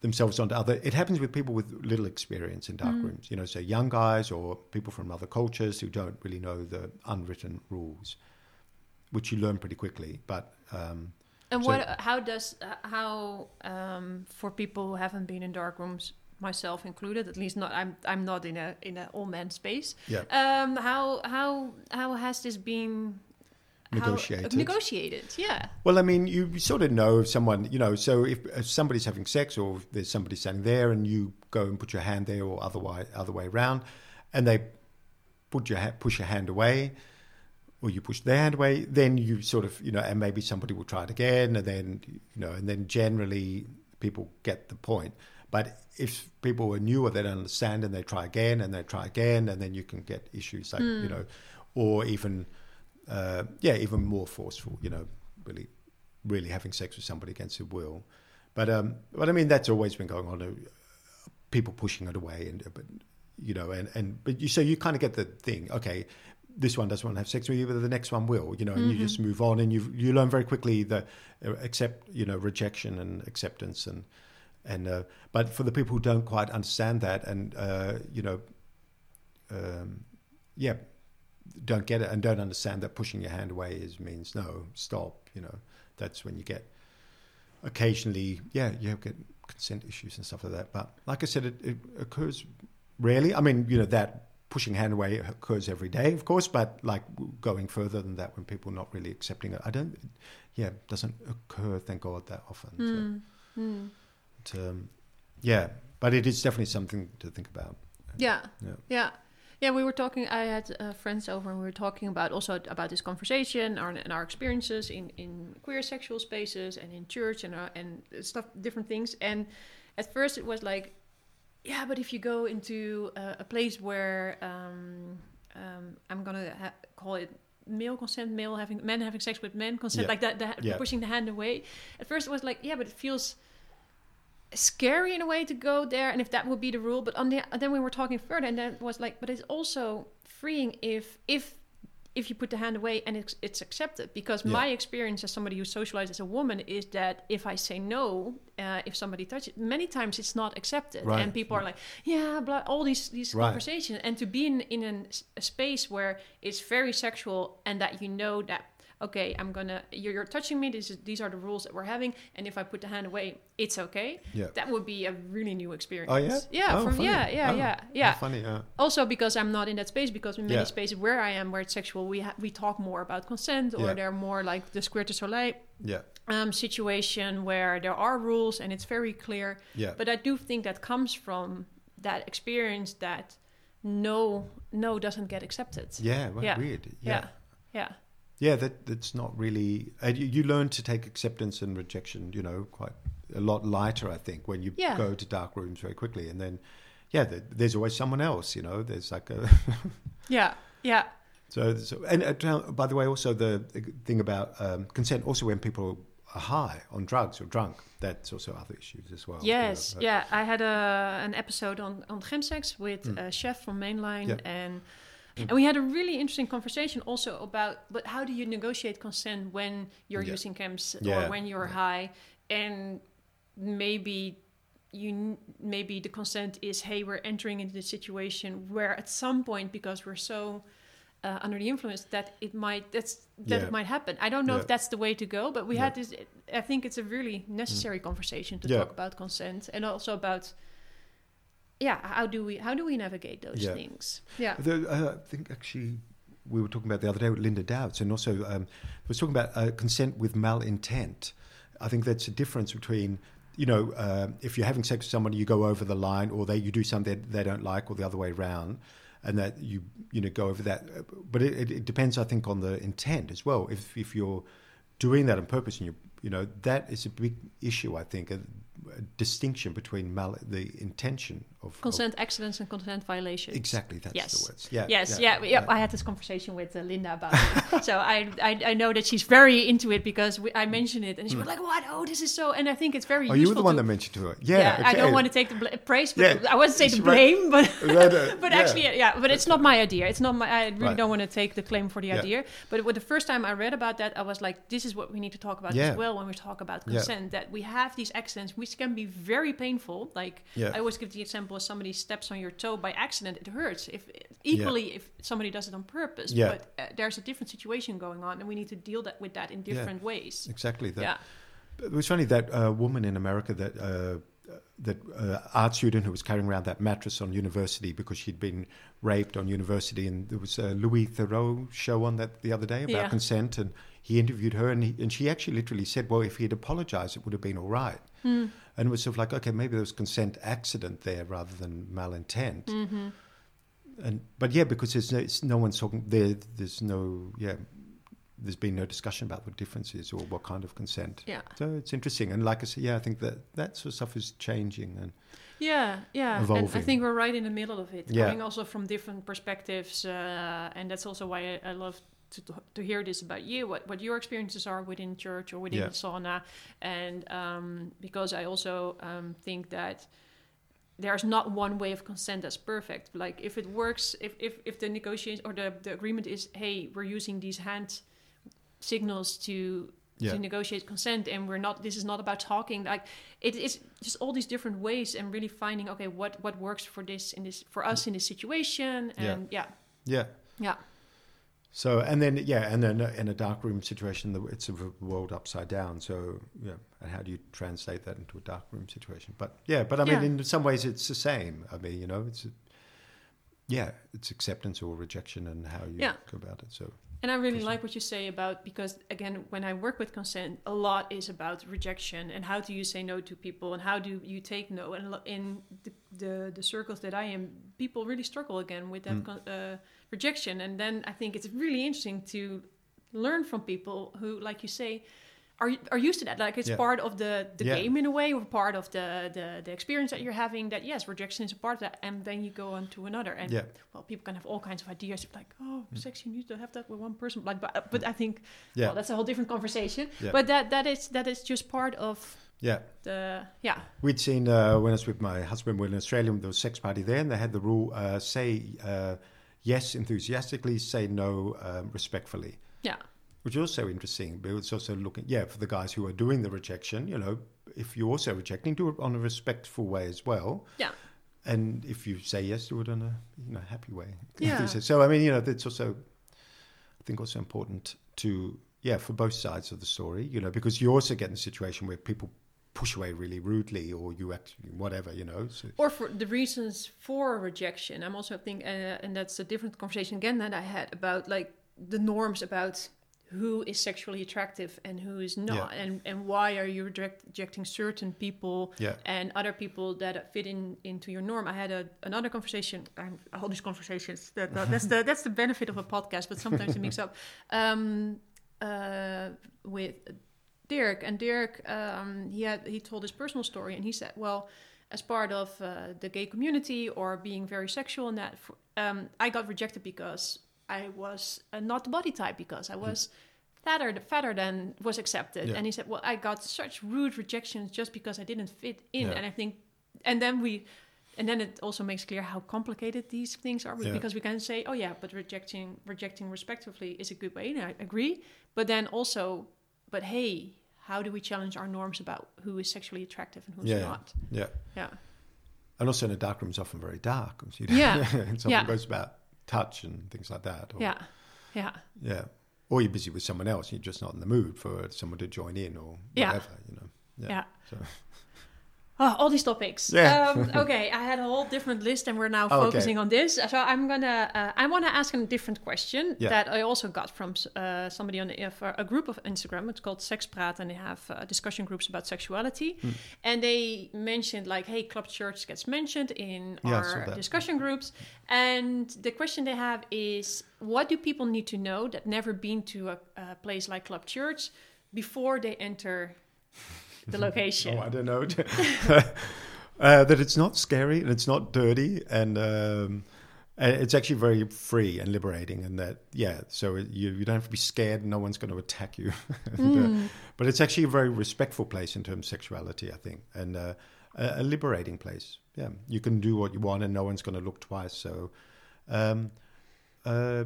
themselves onto other it happens with people with little experience in dark rooms you know so young guys or people from other cultures who don't really know the unwritten rules which you learn pretty quickly but um, And So- what? How does how um, for people who haven't been in dark rooms myself included. At least not. I'm. I'm not in a in an all man space. Yeah. Um. How how how has this been? how- Negotiated. negotiated. Yeah. Well, I mean, you sort of know if someone, you know, so if, if somebody's having sex or if there's somebody standing there and you go and put your hand there or otherwise, other way around, and they put your ha- push your hand away or you push their hand away, then you sort of, you know, and maybe somebody will try it again and then, you know, and then generally people get the point. But if people are newer, they don't understand and they try again and they try again, and then you can get issues like, you know, or even, uh, yeah, even more forceful, you know, really, really having sex with somebody against their will. But, um, but I mean, that's always been going on. Uh, people pushing it away, and but you know, and and but you so you kind of get the thing. Okay, this one doesn't want to have sex with you, but the next one will. You know, and you just move on, and you you learn very quickly the uh, accept, you know, rejection and acceptance, and and uh, but for the people who don't quite understand that, and uh, you know, um, yeah, don't get it and don't understand that pushing your hand away is means no, stop. You know, that's when you get occasionally, yeah, you get consent issues and stuff like that. But like I said, it, it occurs rarely. I mean, you know, that pushing hand away occurs every day, of course, but like going further than that when people are not really accepting it, I don't, yeah, it doesn't occur, thank God, that often. So, Hmm. but, um, yeah, but it is definitely something to think about. Yeah. Yeah. Yeah. Yeah, we were talking. I had uh, friends over, and we were talking about also about this conversation our, and our experiences in, in queer sexual spaces and in church and uh, and stuff, different things. And at first, it was like, yeah, but if you go into uh, a place where um, um, I'm gonna ha- call it male consent, male having men having sex with men consent, Yeah. like that, that Yeah. pushing the hand away. At first, it was like, yeah, but it feels scary in a way to go there and if that would be the rule but on the then we were talking further and then it was like but it's also freeing if if if you put the hand away and it's, it's accepted because Yeah. my experience as somebody who socialized as a woman is that if i say no uh, if somebody touches many times it's not accepted Right. and people are like yeah blah, all these these Right. conversations and to be in in an, a space where it's very sexual and that you know that okay i'm gonna you're, you're touching me this is, these are the rules that we're having and if i put the hand away it's okay Yeah. that would be a really new experience Oh yeah, yeah Oh, from funny. yeah yeah Oh, yeah yeah funny. Uh, also because i'm not in that space because in many Yeah. spaces where i am where it's sexual we ha- we talk more about consent or Yeah. they're more like the Squirt du Soleil yeah, um, situation where there are rules and it's very clear yeah, but i do think that comes from that experience that no no doesn't get accepted yeah. Yeah. Weird. yeah Yeah. yeah Yeah, that that's not really. And you, you learn to take acceptance and rejection, you know, quite a lot lighter. I think when you Yeah. go to dark rooms very quickly, and then, yeah, there, there's always someone else. You know, there's like a. yeah yeah so, so and uh, by the way, also the thing about um, consent. Also, when people are high on drugs or drunk, that's also other issues as well. you know, Yes, yeah. I had a, an episode on, on chemsex with Mm. a chef from Mainline, Yeah. and and we had a really interesting conversation also about, but how do you negotiate consent when you're Yeah. using chems Yeah, or when you're yeah. high, and maybe you maybe the consent is, hey, we're entering into the situation where at some point because we're so uh, under the influence that it might that's that Yeah. it might happen. I don't know Yeah. if that's the way to go, but we Yeah. had this. I think it's a really necessary conversation to talk about consent and also about yeah how do we how do we navigate those Yeah. things yeah The, uh, I think actually we were talking about the other day with Linda Duits, and also um, was talking about uh, consent with malintent. I think that's a difference between, you know, uh, if you're having sex with somebody you go over the line, or they you do something they don't like, or the other way around, and that you you know go over that. But it, it, it depends, I think, on the intent as well. If if you're doing that on purpose, and you you know that is a big issue. I think a, a distinction between mal- the intention of of- consent accidents and consent violations Exactly, that's Yes. the words. Yeah. yes yeah, yeah, i had this conversation with uh, linda about it so I, I i know that she's very into it because we, i mentioned it and she was like what oh this is so and i think it's very Hmm. Oh, you were the one to- that mentioned to her. Yeah. yeah, I don't want to take the bla- praise, but Yeah, I wouldn't say the right. blame, but Right, uh, but yeah. actually, yeah, but it's not my idea. It's not my. I really Right. don't want to take the claim for the Yeah. idea. But with the first time I read about that, I was like, this is what we need to talk about Yeah. as well when we talk about Yeah. consent. That we have these accidents which can be very painful. Like Yeah. I always give the example: if somebody steps on your toe by accident, it hurts. If equally, if somebody does it on purpose, Yeah. but uh, there's a different situation going on, and we need to deal that with that in Yeah. different ways. Exactly. That. Yeah. It was funny that uh, woman in America that uh, that uh, art student who was carrying around that mattress on university because she'd been raped on university, and there was a Louis Theroux show on that the other day about Yeah. consent, and he interviewed her, and, he, and she actually literally said, "Well, if he had apologized, it would have been all right." Hmm. And it was sort of like, okay, maybe there was consent accident there rather than malintent. Mm-hmm. And but yeah, because there's no, it's, no one's talking there. There's no yeah. There's been no discussion about what difference is or what kind of consent. Yeah. So it's interesting, and like I said, yeah, I think that that sort of stuff is changing, and Yeah, yeah. And I think we're right in the middle of it, Yeah. coming also from different perspectives. Uh, and that's also why I, I love to, to hear this about you, what, what your experiences are within church or within Yeah. the sauna. And um, because I also um, think that there's not one way of consent that's perfect. Like if it works, if, if, if the negotiation or the, the agreement is, hey, we're using these hand signals to Yeah. to negotiate consent and we're not this is not about talking like it is just all these different ways and really finding okay what what works for this in this for us in this situation Yeah. and yeah yeah. yeah So and then yeah, and then uh, in a dark room situation, it's a world upside down. So yeah, and how do you translate that into a dark room situation? But yeah, but I mean, Yeah. in some ways, it's the same. I mean, you know, it's yeah, it's acceptance or rejection and how you Yeah. go about it. So and i really like what you say about because again when i work with consent a lot is about rejection and how do you say no to people and how do you take no and in the the, the circles that i am people really struggle again with that Mm. con- uh, rejection and then i think it's really interesting to learn from people who like you say are, are used to that like it's Yeah. part of the, the Yeah. game in a way or part of the, the the experience that you're having that yes rejection is a part of that and then you go on to another and yeah, well people can have all kinds of ideas like oh sex you need to have that with one person like but, but i think yeah, well that's a whole different conversation but that that is that is just part of yeah. the yeah We'd seen uh, when I was with my husband, we were in Australia, there was a sex party there, and they had the rule: uh, say uh, yes enthusiastically, say no um, respectfully. yeah which is also interesting. But it's also looking, yeah, for the guys who are doing the rejection, you know, if you're also rejecting, do it on a respectful way as well. Yeah. And if you say yes, do it in a you know happy way. Yeah. so I mean, you know, that's also, I think, also important to yeah for both sides of the story, you know, because you also get in a situation where people push away really rudely, or you act whatever, you know. So, or for the reasons for rejection i'm also thinking uh, and that's a different conversation again that i had about like the norms about who is sexually attractive and who is not Yeah. and and why are you reject, rejecting certain people yeah, and other people that fit in into your norm. I had a, another conversation. I'm, all these conversations. That, that- that's the that's the benefit of a podcast, but sometimes they mix up. Um, uh, with Dirk and Dirk, um, he had he told his personal story, and he said, well. As part of uh, the gay community or being very sexual in that, um, I got rejected because I was uh, not the body type because I was fatter, fatter than was accepted. Yeah. And he said, "Well, I got such rude rejections just because I didn't fit in." Yeah. And I think, and then we, and then it also makes clear how complicated these things are Yeah. because we can say, "Oh yeah, but rejecting rejecting respectively is a good way," and I agree. But then also, but hey, how do we challenge our norms about who is sexually attractive and who's Yeah. not? yeah. Yeah, And also, in a dark room is often very dark. You know? Yeah. it often Yeah. goes about touch and things like that. or- yeah, yeah. Yeah. Or you're busy with someone else, you're just not in the mood for someone to join in or Yeah. whatever, you know. Yeah. So, Oh, all these topics. Yeah. Um, okay, I had a whole different list, and we're now Oh, okay. focusing on this. So I'm gonna, uh, I want to ask a different question Yeah. that I also got from uh, somebody on the, uh, a group of Instagram. It's called Sex Praat, and they have uh, discussion groups about sexuality. Hmm. And they mentioned like, hey, Club Church gets mentioned in Yeah, our discussion groups, and the question they have is, what do people need to know that never been to a, a place like Club Church before they enter the location? oh, I don't know. uh, that it's not scary and it's not dirty and um, it's actually very free and liberating and that, yeah, so you, you don't have to be scared. No one's going to attack you. Mm. but it's actually a very respectful place in terms of sexuality, I think, and uh, a, a liberating place. Yeah, you can do what you want and no one's going to look twice. So, um, uh,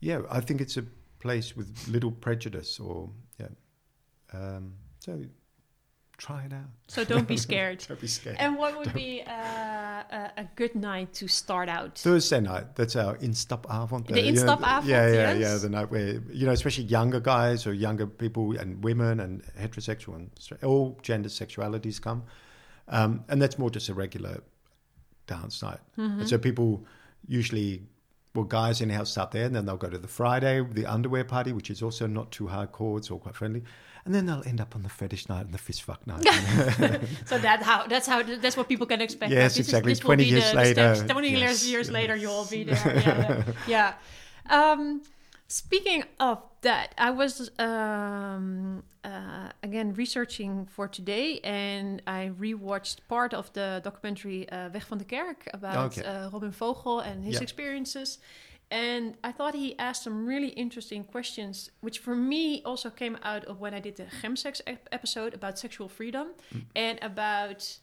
yeah, I think it's a place with little prejudice, or yeah. Um, so try it out. So don't be scared. Don't be scared. And what would be uh, a, a good night to start out? Thursday night. That's our instapavond. The uh, you know, instapavond, Yeah, yeah, yes. yeah. The night where you know, especially younger guys or younger people and women and heterosexual and all gender sexualities come. um, and that's more just a regular dance night. And so people usually, well, guys in the house start there, and then they'll go to the Friday, the underwear party, which is also not too hardcore. It's all quite friendly, and then they'll end up on the fetish night and the fish fuck night. So that how that's how that's what people can expect. Yes, This is- exactly. will 20 be years the, later. Twenty years, yes, years yes. later, you'll all be there. Yeah. yeah. yeah. Um, speaking of that, I was um, uh, again researching for today, and I rewatched part of the documentary uh, Weg van de Kerk about Okay. uh, Robin Vogel and his Yeah. experiences. And I thought he asked some really interesting questions, which for me also came out of when I did the chemsex ep- episode about sexual freedom and about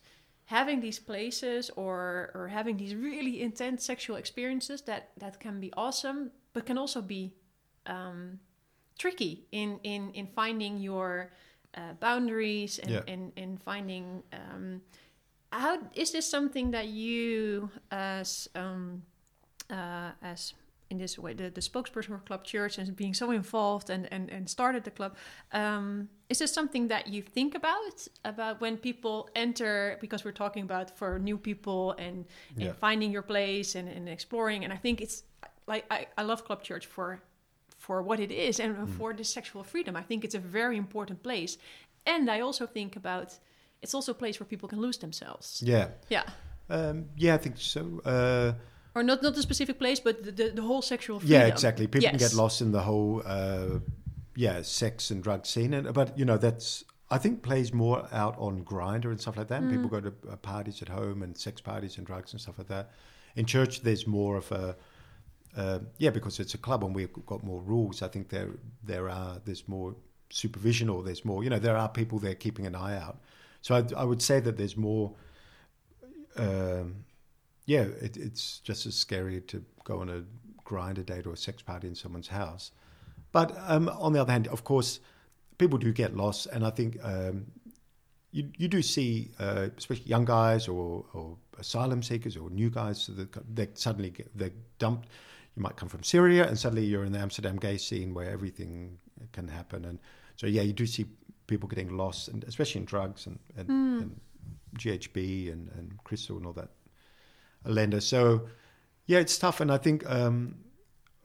having these places or or having these really intense sexual experiences that that can be awesome, but can also be um, tricky in in in finding your uh, boundaries and Yeah. and, and finding um, how is this something that you as um, uh, as in this way the, the spokesperson for club church and being so involved and and, and started the club um, is this something that you think about about when people enter because we're talking about for new people and, and Yeah. finding your place and, and exploring and i think it's like I, I love club church for for what it is and Mm. for this sexual freedom i think it's a very important place and i also think about it's also a place where people can lose themselves yeah, yeah um, yeah, I think so. Uh, or not not a specific place but the, the, the whole sexual freedom Yeah, exactly. People can get lost in the whole, uh, yeah, sex and drug scene. And, but you know, that's I think plays more out on Grindr and stuff like that. Mm. People go to uh, parties at home and sex parties and drugs and stuff like that. In church, there's more of a uh, yeah, because it's a club and we've got more rules. I think there there are there's more supervision or there's more. You know, there are people there keeping an eye out. So I, I would say that there's more. Um, yeah, it, it's just as scary to go on a Grindr date or a sex party in someone's house. But um, on the other hand, of course, people do get lost, and I think um, you you do see, uh, especially young guys or, or asylum seekers or new guys that they suddenly get they're dumped. You might come from Syria, and suddenly you're in the Amsterdam gay scene where everything can happen, and so yeah, you do see people getting lost, and especially in drugs and, and, and GHB and, and crystal and all that. Lender. So, yeah, it's tough, and I think, um,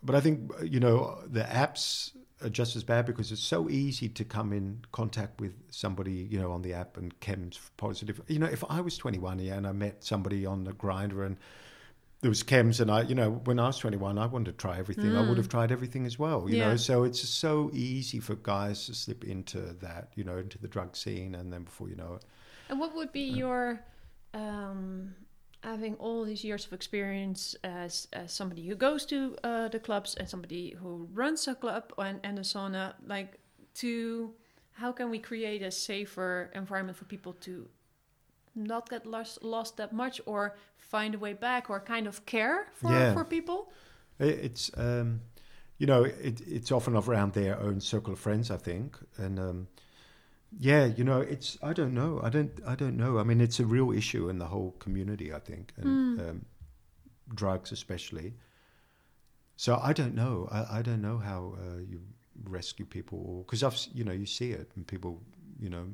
but I think you know the apps are just as bad because it's so easy to come in contact with somebody, you know, on the app and chems positive. You know, if I was 21, yeah, and I met somebody on the Grindr and there was chems, and I, you know, when I was 21, I wanted to try everything. I would have tried everything as well, you Yeah. know. So it's so easy for guys to slip into that, you know, into the drug scene, and then before you know it, And what would be your um, having all these years of experience as, as somebody who goes to uh, the clubs and somebody who runs a club and, and a sauna, like to how can we create a safer environment for people to not get lost, lost that much or find a way back or kind of care for, Yeah. for people? It's um, you know it, it's often around their own circle of friends, I think, and um, yeah, you know it's I don't know. I don't I don't know. I mean it's a real issue in the whole community I think and um, drugs especially. So I don't know. I, I don't know how uh, you rescue people because I've you know you see it and people you know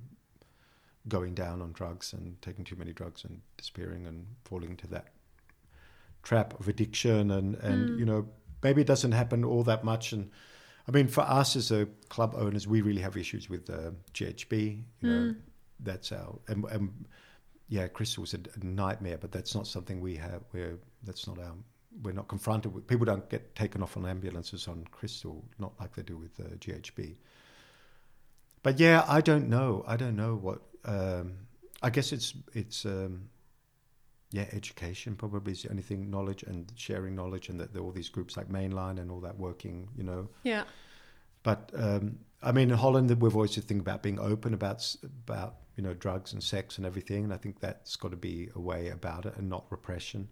going down on drugs and taking too many drugs and disappearing and falling into that trap of addiction and and you know maybe it doesn't happen all that much and I mean for us as a club owners we really have issues with uh, GHB you know that's our and, and yeah crystal's a, a nightmare but that's not something we have we're that's not our we're not confronted with people don't get taken off on ambulances on crystal not like they do with uh, GHB but yeah I don't know I don't know what um, I guess it's it's um, yeah, education probably is the only thing. Knowledge and sharing knowledge, and that there are all these groups like Mainline and all that working, you know. Yeah. But um, I mean, in Holland, we've always to think about being open about about you know drugs and sex and everything, and I think that's got to be a way about it and not repression.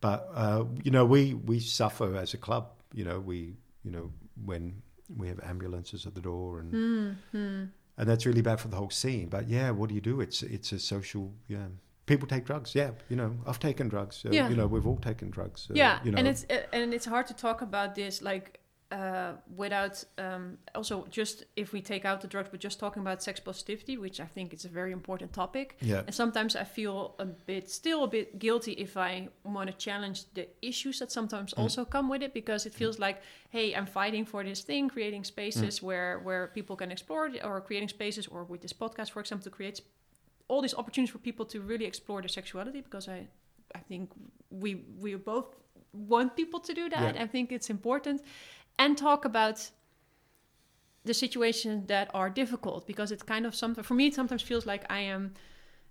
But uh, you know, we we suffer as a club. You know, we you know when we have ambulances at the door and and that's really bad for the whole scene. But yeah, what do you do? It's it's a social yeah. People take drugs. Yeah, you know, I've taken drugs. So, Yeah. You know, we've all taken drugs. So, yeah You know, and it's uh, and it's hard to talk about this like uh, without um, also just if we take out the drugs, but just talking about sex positivity, which I think is a very important topic. Yeah. And sometimes I feel a bit, still a bit guilty if I want to challenge the issues that sometimes Mm. also come with it, because it feels like, hey, I'm fighting for this thing, creating Mm. spaces where where people can explore, it, or creating spaces, or with this podcast, for example, to create all these opportunities for people to really explore their sexuality. Because I, I think we we both want people to do that. Yeah. I think it's important, and talk about the situations that are difficult because it kind of sometimes for me it sometimes feels like I am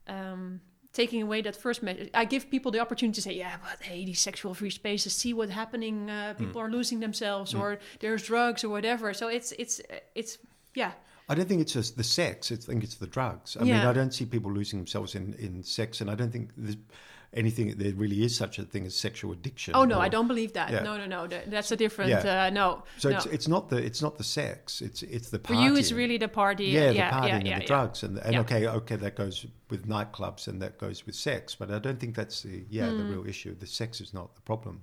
um, taking away that first. I give people the opportunity to say, yeah, but hey, these sexual free spaces, see what's happening. Uh, people are losing themselves, or there's drugs or whatever. So it's it's it's yeah. I don't think it's just the sex. I think it's the drugs. I mean, I don't see people losing themselves in, in sex, and I don't think there's anything. There really is such a thing as sexual addiction. Oh no, or- I don't believe that. Yeah. No, no, no. That's a different. Yeah. Uh, no. So no. it's it's not the it's not the sex. It's it's the for you, it's really the party. yeah, the yeah, yeah, and the yeah. drugs, and and Yeah. okay, okay, that goes with nightclubs and that goes with sex, but I don't think that's the yeah the real issue. The sex is not the problem.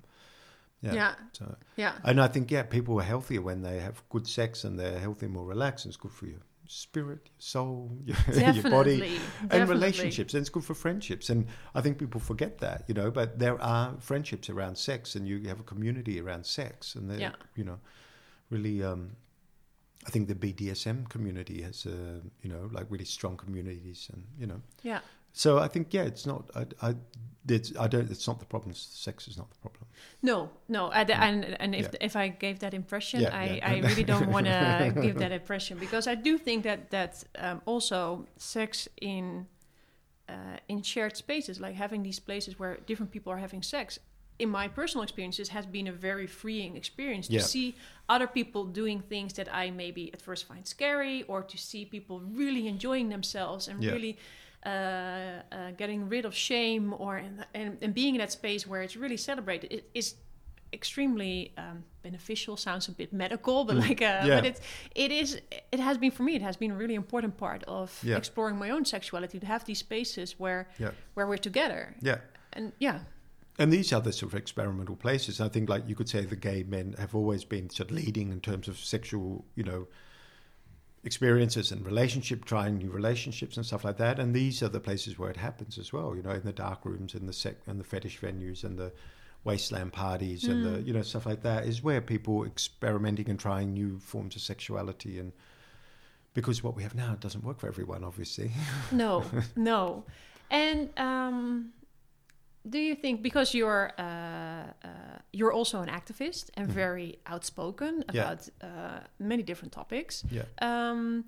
Yeah. Yeah. So, Yeah. and I think yeah, people are healthier when they have good sex and they're healthier, more relaxed, and it's good for your spirit, your soul, your, your body, Definitely, and relationships, and it's good for friendships. And I think people forget that, you know. But there are friendships around sex, and you have a community around sex, and they're Yeah. you know really. Um, I think the BDSM community has, uh, you know, like really strong communities, and you know. Yeah. So I think yeah, it's not. I, I, it's, I don't. It's not the problem. Sex is not the problem. No, no, I, and and if. Yeah. if I gave that impression, Yeah, I, yeah. I really don't want to give that impression because I do think that that um, also sex in uh, in shared spaces, like having these places where different people are having sex, in my personal experiences, has been a very freeing experience to Yeah. see other people doing things that I maybe at first find scary, or to see people really enjoying themselves and Yeah. really getting rid of shame, or and, and and being in that space where it's really celebrated. It is extremely um, beneficial. Sounds a bit medical, but like, uh. Yeah. but it's it is it has been for me. It has been a really important part of Yeah. exploring my own sexuality to have these spaces where Yeah. where we're together. Yeah. And yeah, And these are the sort of experimental places. I think, like you could say, the gay men have always been sort of leading in terms of sexual, you know, experiences and relationship, trying new relationships and stuff like that. And these are the places where it happens as well. You know, in the dark rooms, in the sec, and the fetish venues, and the wasteland parties, and the you know stuff like that is where people experimenting and trying new forms of sexuality and. Because what we have now doesn't work for everyone, obviously. no, no. And um, do you think because you're uh, uh, you're also an activist and very outspoken Mm-hmm. Yeah. about uh, many different topics? Yeah. Um,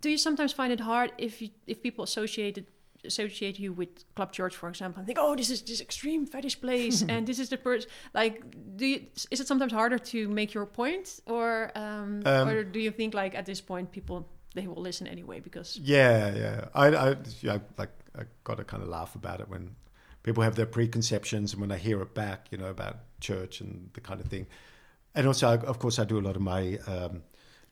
do you sometimes find it hard if you, if people associate it, associate you with Club Church, for example, and think, oh, this is this extreme fetish place, and this is the person. Like, do you, is it sometimes harder to make your point, or um, Um, or do you think like at this point people they will listen anyway because Yeah, yeah. I, I, yeah, like, I got to kind of laugh about it when people have their preconceptions and when I hear it back, you know, about church and the kind of thing. And also, I, of course, I do a lot of my um,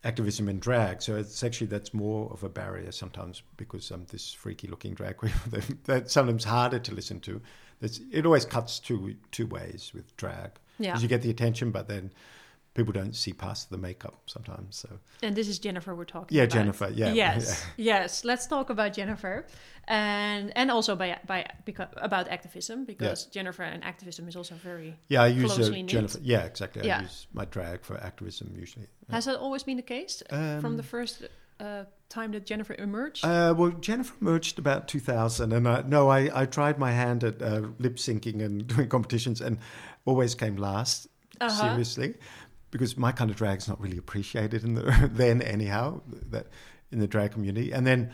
activism in drag, so it's actually that's more of a barrier sometimes because I'm this freaky-looking drag queen. that- that's sometimes harder to listen to. That's, it always cuts two two ways with drag. Yeah. you get the attention, but then people don't see past the makeup sometimes. So and this is Jennifer we're talking yeah, about. Jennifer. Yeah. Yes, yes. Let's talk about Jennifer, and and also by by because about activism because Jennifer and activism is also very. Yeah, I use uh. Jennifer. Yeah, exactly. I Yeah. use my drag for activism usually. Has that always been the case from Um, the first uh, time that Jennifer emerged? Uh, well, Jennifer emerged about 2000, and I, no, I, I tried my hand at uh, lip syncing and doing competitions, and always came last. Uh-huh. Seriously, because my kind of drag is not really appreciated in the then anyhow that in the drag community. And then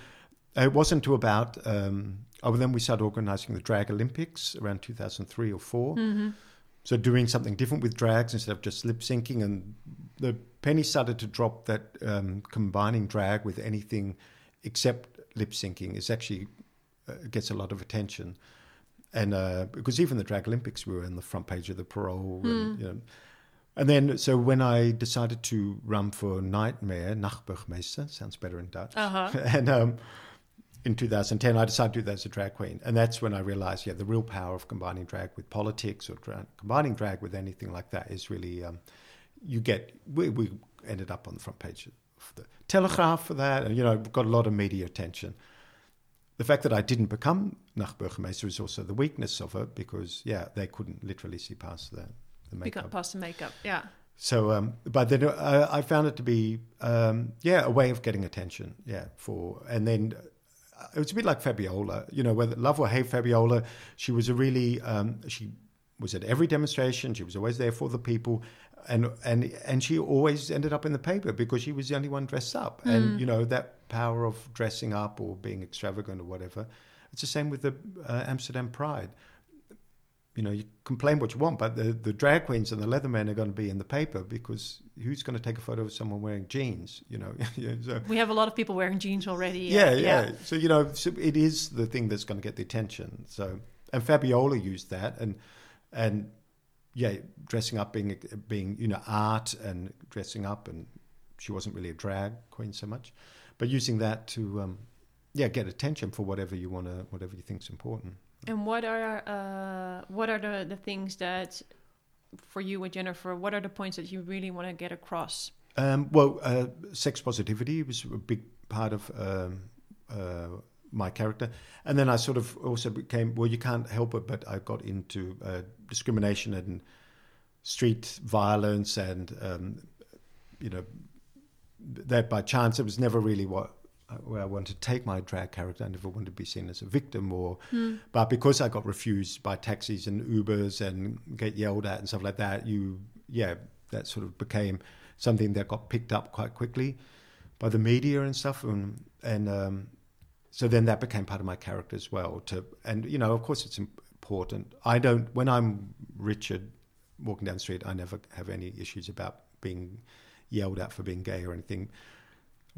it wasn't until about um, oh, then we started organizing the Drag Olympics around 2003 or 4 So doing something different with drags instead of just lip syncing, and the penny started to drop that um, combining drag with anything except lip syncing is actually uh, gets a lot of attention. And uh, because even the Drag Olympics, we were on the front page of the Parool, and, you know. And then, so when I decided to run for Nightmare, Nachtburgemeester, sounds better in Dutch. Uh-huh. and um, in 2010, I decided to do that as a drag queen. And that's when I realized, yeah, the real power of combining drag with politics or dra- combining drag with anything like that is really, um, you get, we, we ended up on the front page of the Telegraph for that. And, you know, got a lot of media attention. The fact that I didn't become Nachtburgemeester is also the weakness of it because, yeah, they couldn't literally see past the, the makeup. Because past the makeup, yeah. So, um, but then uh, I found it to be, um, yeah, a way of getting attention, yeah. For and then uh, it was a bit like Fabiola, you know, whether love or hate Fabiola, she was a really, um, she was at every demonstration. She was always there for the people, and and and she always ended up in the paper because she was the only one dressed up. Mm. And you know that power of dressing up or being extravagant or whatever. It's the same with the uh, Amsterdam Pride you know, you complain what you want, but the, the drag queens and the leathermen are going to be in the paper because who's going to take a photo of someone wearing jeans? You know, so, we have a lot of people wearing jeans already. Yeah, yeah. yeah. So you know, so it is the thing that's going to get the attention. So and Fabiola used that, and and yeah, dressing up being being you know art and dressing up, and she wasn't really a drag queen so much, but using that to um, yeah get attention for whatever you want to whatever you think's important. And what are uh, what are the, the things that for you with Jennifer? What are the points that you really want to get across? Um, well, uh, sex positivity was a big part of um, uh, my character, and then I sort of also became well. You can't help it, but I got into uh, discrimination and street violence, and um, you know that by chance it was never really what where I want to take my drag character. I never want to be seen as a victim or, mm. but because I got refused by taxis and Ubers and get yelled at and stuff like that, you, yeah, that sort of became something that got picked up quite quickly by the media and stuff. And, and um, so then that became part of my character as well. To, and, you know, of course it's important. I don't, when I'm Richard walking down the street, I never have any issues about being yelled at for being gay or anything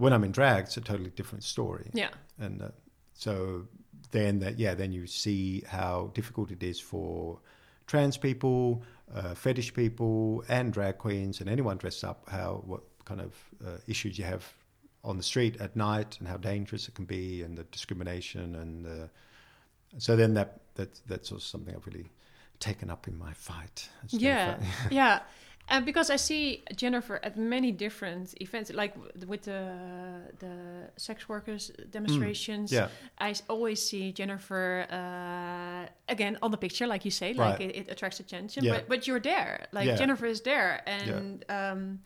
when I'm in drag, it's a totally different story. Yeah. And uh, so then that yeah, then you see how difficult it is for trans people, uh, fetish people, and drag queens, and anyone dressed up. How what kind of uh, issues you have on the street at night, and how dangerous it can be, and the discrimination, and so then that that that's also something I've really taken up in my fight. Yeah, yeah. And because I see Jennifer at many different events, like with the the sex workers demonstrations. Mm, yeah. I always see Jennifer uh, again on the picture, like you say, like right. it, it, attracts attention. Yeah. But but you're there, like yeah. Jennifer is there, and yeah. um,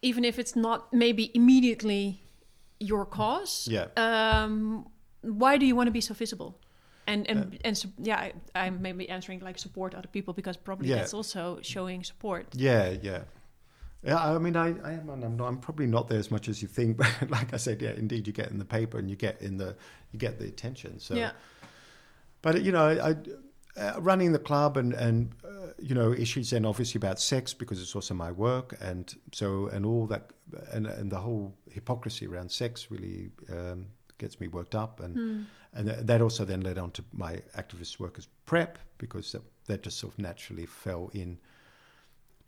even if it's not maybe immediately your cause, yeah. Um, why do you want to be so visible? And and uh, and yeah, I, I'm maybe answering like support other people because probably yeah. that's also showing support. Yeah, yeah. Yeah, I mean, I, I am, I'm, not, I'm probably not there as much as you think, but like I said, yeah, indeed, you get in the paper and you get in the, you get the attention. So, yeah. But you know, I, uh, running the club and and uh, you know issues then obviously about sex because it's also my work and so and all that and and the whole hypocrisy around sex really um, gets me worked up, and mm. And that also then led on to my activist work as prep because that, that just sort of naturally fell in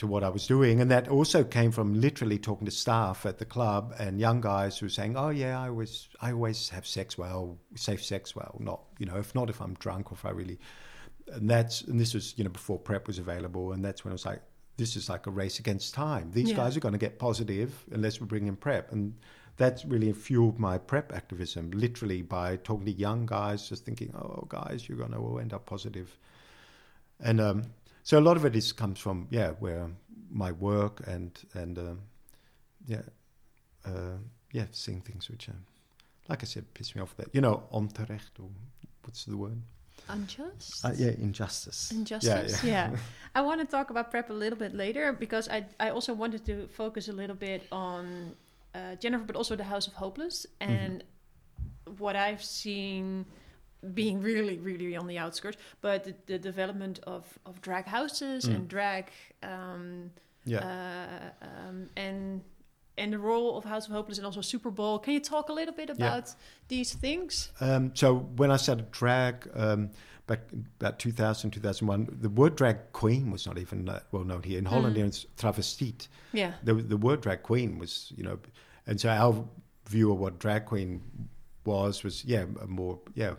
to what I was doing, and that also came from literally talking to staff at the club and young guys who were saying, "Oh yeah, I always I always have sex well, safe sex well, not you know if not if I'm drunk or if I really." And that's and this was you know before prep was available, and that's when I was like, "This is like a race against time. These yeah. guys are going to get positive unless we bring in prep." And that really fueled my prep activism, literally by talking to young guys, just thinking, oh, guys, you're going to end up positive. And um, so a lot of it is comes from, yeah, where my work and, and um, yeah, uh, yeah, seeing things which, uh, like I said, piss me off that, you know, onterecht, or what's the word? Unjust? Uh, yeah, injustice. Injustice, yeah. yeah. yeah. I want to talk about prep a little bit later because I, I also wanted to focus a little bit on uh, Jennifer, but also the House of Hopelezz. Mm-hmm. And mm-hmm. what I've seen being really, really on the outskirts, but the, the development of, of drag houses mm. and drag, um, yeah, uh, um, and and the role of House of Hopelezz and also Super Bowl. Can you talk a little bit about yeah. these things? Um, so when I said drag um, back about 2000, 2001, the word drag queen was not even uh, well known here in Holland. Mm. It's travestiet. Yeah, the the word drag queen was you know and so our view of what drag queen was was yeah more yeah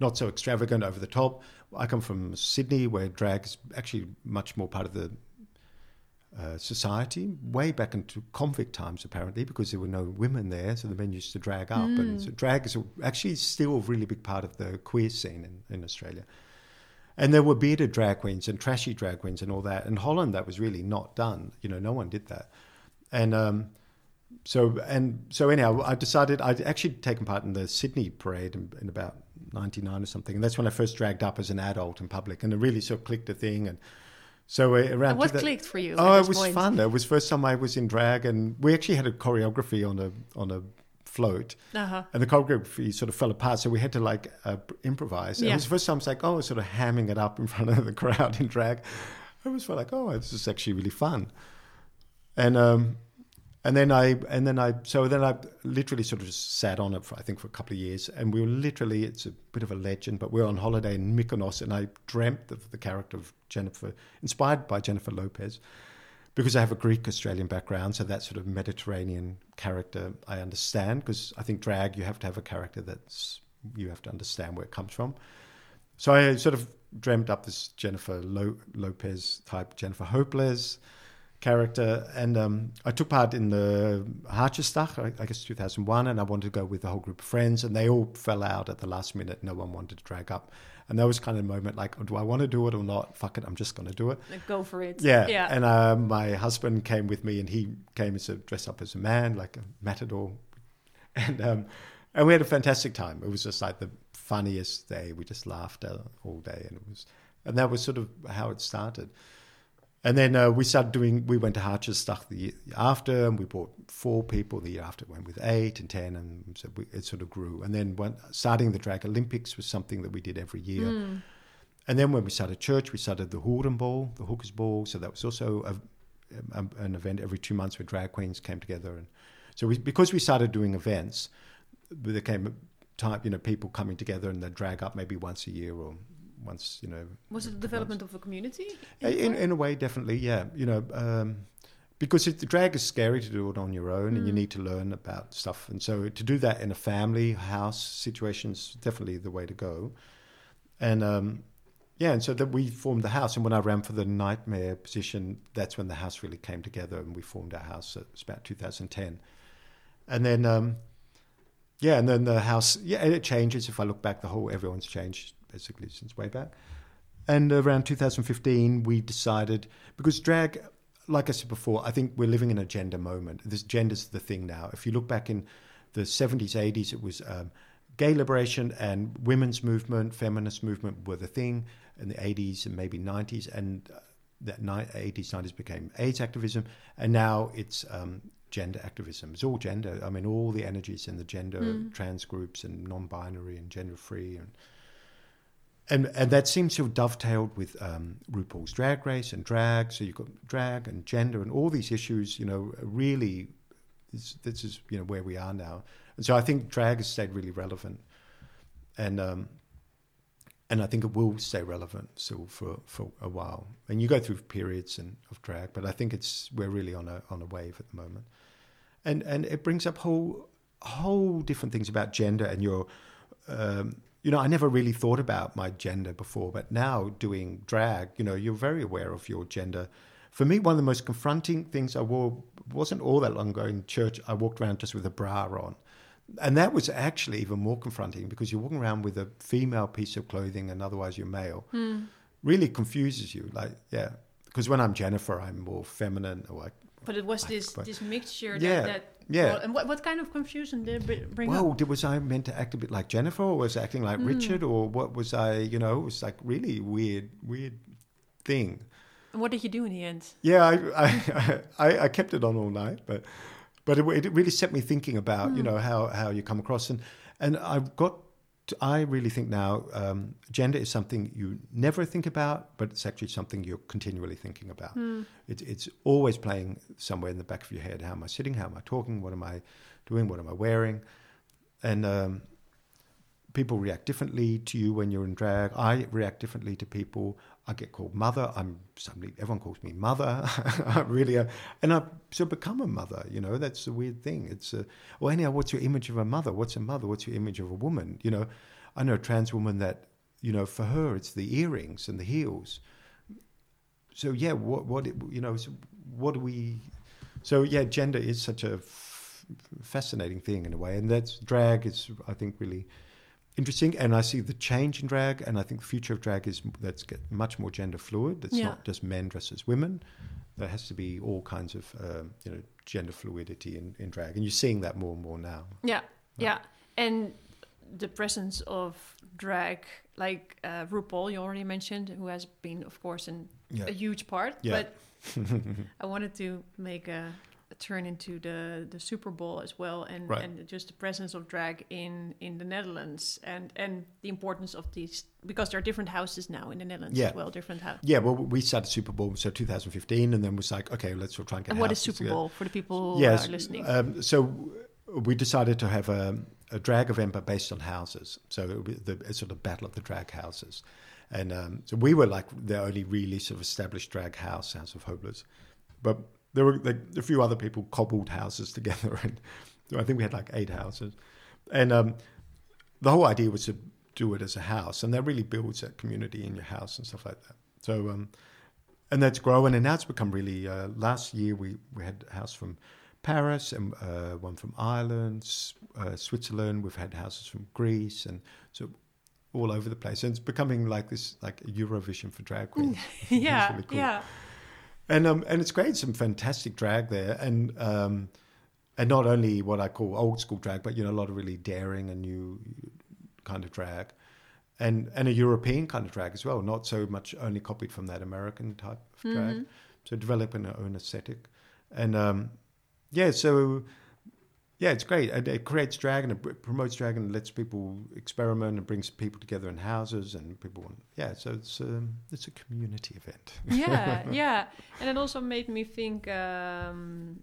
not so extravagant over the top. I come from Sydney, where drag is actually much more part of the uh, society, way back into convict times, apparently, because there were no women there, so the men used to drag up. Mm. And so drag is actually still a really big part of the queer scene in, in Australia. And there were bearded drag queens and trashy drag queens and all that. In Holland, that was really not done. You know, no one did that. And um, so, and so anyhow, I decided I'd actually taken part in the Sydney parade in, in about 99 or something. And that's when I first dragged up as an adult in public. And it really sort of clicked a thing. And so uh, around And what 2000 clicked for you? Oh, it was point? fun. It was first time I was in drag, and we actually had a choreography on a on a float, Uh-huh. and the choreography sort of fell apart. So we had to like uh, improvise. Yeah. It was the first time I was like, oh, sort of hamming it up in front of the crowd in drag. I was like, oh, this is actually really fun. And um, and then I and then I so then I literally sort of sat on it for I think for a couple of years, and we were literally it's a bit of a legend, but we were on holiday in Mykonos, and I dreamt of the character of Jennifer, inspired by Jennifer Lopez, because I have a Greek Australian background, so that sort of Mediterranean character I understand. Because I think drag you have to have a character that's you have to understand where it comes from. So I sort of dreamt up this Jennifer Lo- Lopez type, Jennifer Hopelezz character, and um, I took part in the Hartjesdag, I, I guess 2001, and I wanted to go with a whole group of friends, and they all fell out at the last minute. No one wanted to drag up, and that was kind of the moment like, do I want to do it or not? Fuck it, I'm just going to do it. Like, Go for it. Yeah, Yeah. and uh, my husband came with me, and he came as a dressed up as a man, like a matador, and um, and we had a fantastic time. It was just like the funniest day. We just laughed all day, and it was, and that was sort of how it started. And then uh, we started doing. We went to Hartjesdag the year after, and we brought four people. The year after, it went with eight and ten, and so we, it sort of grew. And then when, starting the Drag Olympics was something that we did every year. Mm. And then when we started church, we started the Hoeren Ball, the Hookers Ball. So that was also a, a, an event every two months where drag queens came together. And so we, because we started doing events, there came a time, you know, people coming together and they drag up maybe once a year or once, you know. Was it the development of a community? In, in a way, definitely, yeah. You know, um, because it, the drag is scary to do it on your own and you Mm. need to learn about stuff. And so to do that in a family house situation is definitely the way to go. And um, yeah, and so that we formed the house. And when I ran for the night mayor position, that's when the house really came together and we formed our house. It was about 2010. And then, um, yeah, and then the house, yeah, and it changes. If I look back, the whole, everyone's changed basically since way back. And around 2015, we decided, because drag, like I said before, I think we're living in a gender moment. This gender's the thing now. If you look back in the 70s, 80s, it was um, gay liberation and women's movement, feminist movement were the thing. In the 80s and maybe 90s, and uh, that ni- 80s, 90s became AIDS activism, and now it's um, gender activism. It's all gender. I mean, all the energies in the gender Mm. trans groups and non-binary and gender-free and and and that seems to have dovetailed with um, RuPaul's Drag Race and drag. So you've got drag and gender and all these issues. You know, really, this, this is you know where we are now. And so I think drag has stayed really relevant, and um, and I think it will stay relevant still for, for a while. And you go through periods and, of drag, but I think it's we're really on a on a wave at the moment, and and it brings up whole whole different things about gender and your. Um, you know, I never really thought about my gender before, but now doing drag, you know, you're very aware of your gender. For me, one of the most confronting things I wore wasn't all that long ago in church. I walked around just with a bra on. And that was actually even more confronting because you're walking around with a female piece of clothing and otherwise you're male. Hmm. Really confuses you. Like, yeah. Because when I'm Jennifer, I'm more feminine or like, But it was this but- this mixture Yeah, that, that yeah. well, and what, what kind of confusion did it bring Well, up? did, was I meant to act a bit like Jennifer, or was I acting like Hmm. Richard, or what was I? You know, it was like really weird, weird thing. And what did you do in the end? Yeah, I, I, I, I kept it on all night, but but it, it really set me thinking about you know how, how you come across and and I've got I really think now um, gender is something you never think about, but it's actually something you're continually thinking about. It, it's always playing somewhere in the back of your head. How am I sitting? How am I talking? What am I doing? What am I wearing? And um, people react differently to you when you're in drag. I react differently to people. I get called mother. I'm suddenly everyone calls me mother. Really, uh, and I've of become a mother. You know, that's a weird thing. It's uh, well, anyhow, what's your image of a mother? What's a mother? What's your image of a woman? You know, I know a trans woman that you know for her it's the earrings and the heels. So yeah, what what you know, so what do we? So yeah, gender is such a f- fascinating thing in a way, and that's drag is I think really interesting. And I see the change in drag, and I think the future of drag is that's get much more gender fluid. It's Yeah. not just men dressed as women. There has to be all kinds of um, you know gender fluidity in, in drag, and you're seeing that more and more now. Yeah, yeah, and the presence of drag, like uh, RuPaul, you already mentioned, who has been, of course, an, Yeah. a huge part. Yeah. But I wanted to make a turn into the the Superball as well, and Right. and just the presence of drag in in the Netherlands, and and the importance of these because there are different houses now in the Netherlands Yeah. as well, different houses. Yeah, well, we started Superball so 2015, and then was like, okay, let's try and get. And what is Super. Bowl for the people who yes, are listening? Um, so we decided to have a, a drag event, but based on houses. So it would be the it's sort of battle of the drag houses, and um, so we were like the only really sort of established drag house, House of Hopelezz, but there were like a few other people cobbled houses together, and I think we had like eight houses, and um, the whole idea was to do it as a house, and that really builds that community in your house and stuff like that. So. Um, and that's growing, and now it's become really. Uh, last year we we had a house from Paris and uh, one from Ireland, uh, Switzerland. We've had houses from Greece, and so all over the place. And it's becoming like this, like a Eurovision for drag queens. yeah, really cool. yeah, and um, and it's great. Some fantastic drag there, and um, and not only what I call old school drag, but you know a lot of really daring and new kind of drag, and and a European kind of drag as well. Not so much only copied from that American type of drag. So developing our own aesthetic, and um, yeah, so yeah, it's great. And it creates drag and it promotes drag and lets people experiment and brings people together in houses and people. Want, yeah, so it's um, it's a community event. yeah, yeah, and it also made me think, um,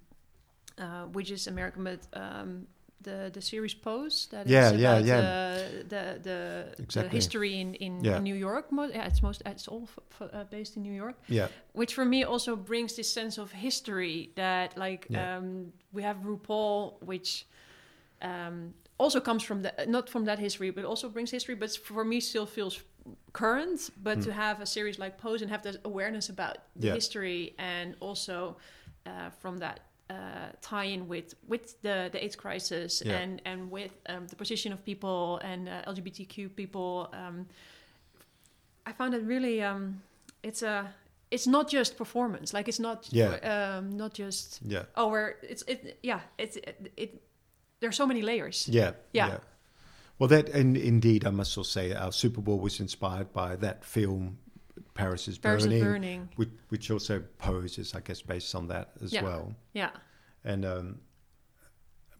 uh, which is American, but um, the the series Pose That Yeah, yeah, about yeah. Uh, the the, the history in in, Yeah. New York. Mo- yeah, it's most it's all uh, based in New York, Yeah, which for me also brings this sense of history that like Yeah. um, we have RuPaul, which. Um, also comes from the not from that history, but also brings history. But for me, still feels current. But to have a series like Pose and have that awareness about the Hmm. Yeah. history, and also uh, from that uh, tie-in with with the the AIDS crisis Yeah. and and with um, the position of people and uh, LGBTQ people, um, I found it really. Um, it's a. It's not just performance. Like it's not. Yeah. Um, not just. yeah. Oh, where it's it. Yeah. It's it. it there are so many layers. Yeah, Yeah. Well, that and indeed, I must also say, our Superball was inspired by that film, Paris is Paris is Burning, burning. Which, which also poses, I guess, based on that as Yeah. well. Yeah. And um,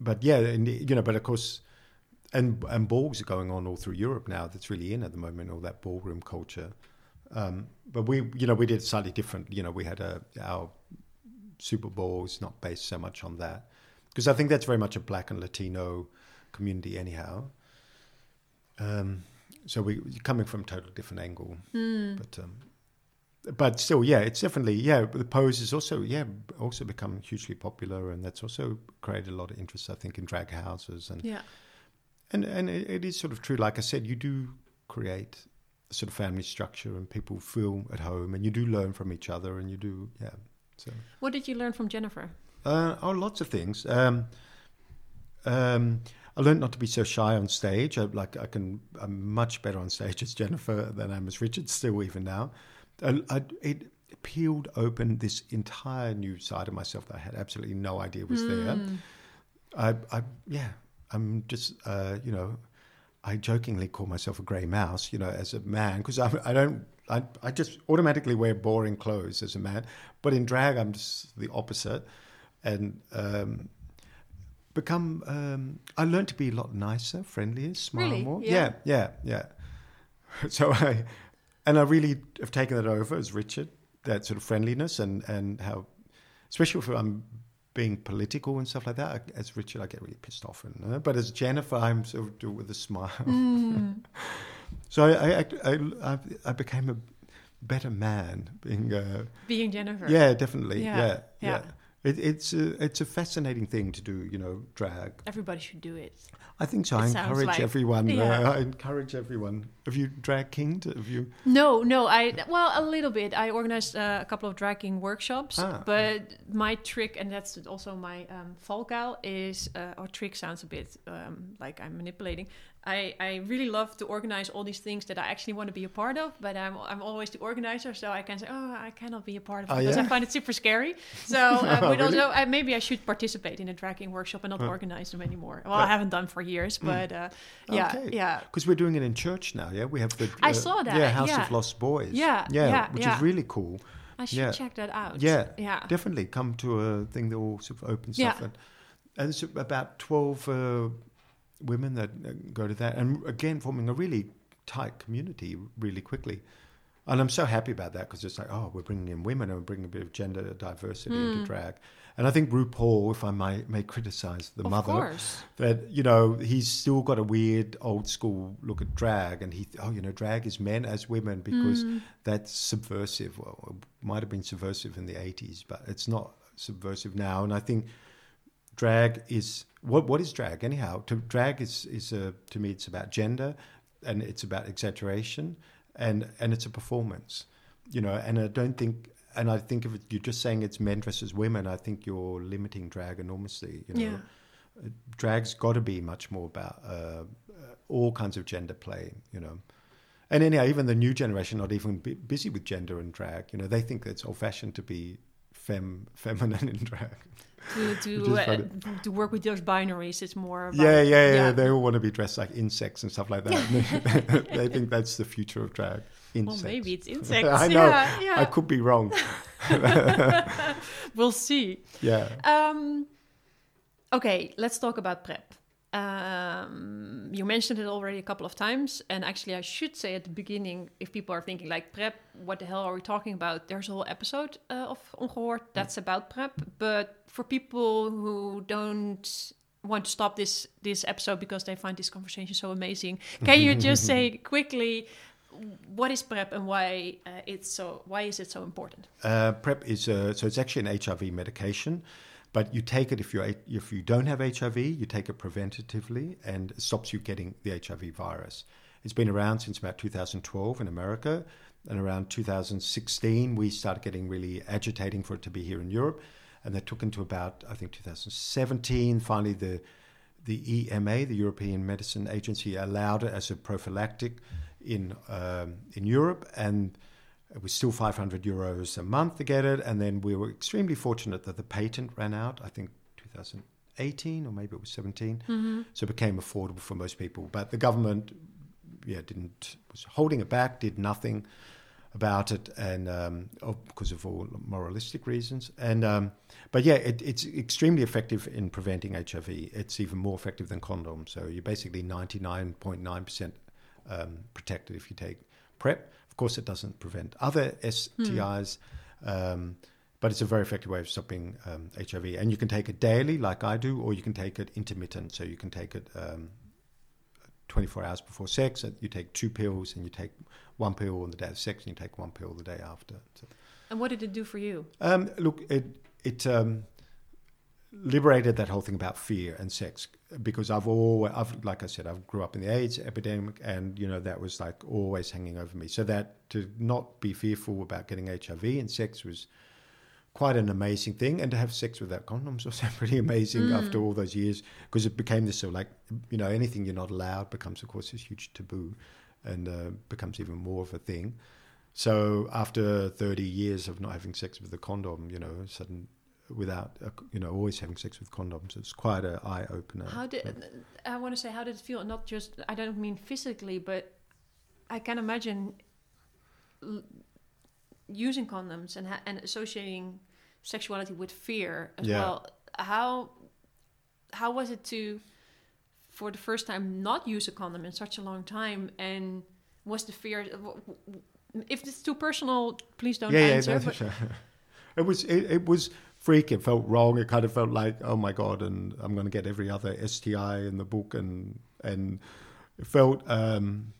but yeah, and you know, but of course, and and balls are going on all through Europe now. That's really in at the moment, all that ballroom culture. Um, but we, you know, we did slightly different. You know, we had a our Superball is not based so much on that because I think that's very much a Black and Latino community, anyhow. Um, so we coming from a totally different angle, but um, but still, yeah, it's definitely yeah. The pose is also yeah also become hugely popular, and that's also created a lot of interest, I think, in drag houses and Yeah. and and it, it is sort of true. Like I said, you do create a sort of family structure, and people feel at home, and you do learn from each other, and you do yeah. So What did you learn from Jennifer? uh, oh, lots of things. Um, um, I learned not to be so shy on stage. I, like I can, I'm much better on stage as Jennifer than I'm as Richard. Still, even now, I, I, it peeled open this entire new side of myself that I had absolutely no idea was there. I, I, yeah, I'm just, uh, you know, I jokingly call myself a grey mouse, you know, as a man, because I, I don't, I, I just automatically wear boring clothes as a man, but in drag I'm just the opposite, and um, become. Um, I learned to be a lot nicer, friendlier, smile Really? more. Yeah. yeah, yeah, yeah. So I, and I really have taken that over as Richard, that sort of friendliness and and how, especially if I'm being political and stuff like that. I, as Richard, I get really pissed off, and uh, but as Jennifer, I'm sort of do it with a smile. so I I, I, I, I became a better man being. Uh, Being Jennifer. yeah, definitely. Yeah, Yeah, yeah. yeah. It, it's a it's a fascinating thing to do. You know, drag. Everybody should do it. I think so. It I encourage like- everyone. yeah. Uh, I encourage everyone. Have you drag kinged? Have you? No, no. I well, a little bit. I organized uh, a couple of drag king workshops, Ah. but my trick, and that's also my um, is uh, or trick sounds a bit um, like I'm manipulating. I, I really love to organize all these things that I actually want to be a part of, but I'm I'm always the organizer, so I can say, oh, I cannot be a part of it Oh, because I find it super scary. So, uh, Oh, but really? also I, maybe I should participate in a drag king workshop and not Huh. organize them anymore. Well, Yeah. I haven't done for years, but uh, yeah, Okay. yeah. Because we're doing it in church now. Yeah, we have the. I saw that, Yeah, House yeah. of Lost Boys. Yeah, yeah, yeah, which yeah. is really cool. I should Yeah. check that out. Yeah, yeah. definitely come to a thing that will sort of open Yeah. stuff. And, and it's about 12 uh, women that uh, go to that. And again, forming a really tight community really quickly. And I'm so happy about that because it's like, oh, we're bringing in women and we're bringing a bit of gender diversity into Mm. drag. And I think RuPaul, if I may, may criticize the of mother, course. that you know he's still got a weird old school look at drag, and he oh you know drag is men as women because Mm. that's subversive. Well, it might have been subversive in the eighties, but it's not subversive now. And I think drag is what what is drag anyhow? To, drag is is a, to me it's about gender, and it's about exaggeration, and and it's a performance, you know. And I don't think. And I think if it, you're just saying it's men dressed as women, I think you're limiting drag enormously. You know, Yeah. drag's got to be much more about uh, uh, all kinds of gender play, you know. And anyhow, even the new generation not even bu- busy with gender and drag. You know, they think it's old-fashioned to be fem feminine in drag. To to uh, to work with those binaries. It's more about, yeah, yeah, yeah, They all want to be dressed like insects and stuff like that. they think that's the future of drag. Well, maybe it's insects. I know. Yeah, yeah. I could be wrong. we'll see. Yeah. Um, okay, let's talk about PrEP. Um, you mentioned it already a couple of times, and actually, I should say at the beginning, if people are thinking like PrEP, what the hell are we talking about? There's a whole episode uh, of Ongehoord that's about PrEP. But for people who don't want to stop this this episode because they find this conversation so amazing, can you just say quickly what is PrEP and why uh, it's so why is it so important? Uh, PrEP is uh, so it's actually an HIV medication, but you take it if you if you don't have HIV, you take it preventatively, and it stops you getting the HIV virus. It's been around since about 2012 in America, and around 2016 we started getting really agitating for it to be here in Europe, and that took into about I think 2017. Finally, the the EMA, the European Medicine Agency, allowed it as a prophylactic in um, in Europe, and it was still 500 euros a month to get it. And then we were extremely fortunate that the patent ran out. I think 2018 or maybe it was 17, so it became affordable for most people. But the government, yeah, didn't was holding it back, did nothing about it, and um, oh, because of all moralistic reasons. And um, but yeah, it, it's extremely effective in preventing HIV. It's even more effective than condoms. So you're basically 99.9 percent um, protected if you take PrEP. Of course, it doesn't prevent other STIs. Um, but it's a very effective way of stopping um, HIV, and you can take it daily, like I do, or you can take it intermittent. So you can take it um, 24 hours before sex. and You take two pills, and you take one pill on the day of sex, and you take one pill the day after. So, And what did it do for you? um, look, it it um, liberated that whole thing about fear and sex because I've always, I've like I said, I grew up in the AIDS epidemic, and you know that was like always hanging over me. So that to not be fearful about getting HIV and sex was quite an amazing thing, and to have sex without condoms was pretty amazing after all those years because it became this sort of like you know anything you're not allowed becomes of course this huge taboo, and uh, becomes even more of a thing. So after 30 years of not having sex with a condom, you know, sudden without a, you know always having sex with condoms, it's quite an eye opener. How did I want to say? How did it feel? Not just I don't mean physically, but I can imagine l- using condoms and ha- and associating sexuality with fear as Yeah. well. How how was it to for the first time not use a condom in such a long time? And was the fear? If it's too personal, please don't yeah, answer. yeah, but- no, it was it, it was freak. It felt wrong. It kind of felt like oh my god, and I'm going to get every other STI in the book, and and it felt um,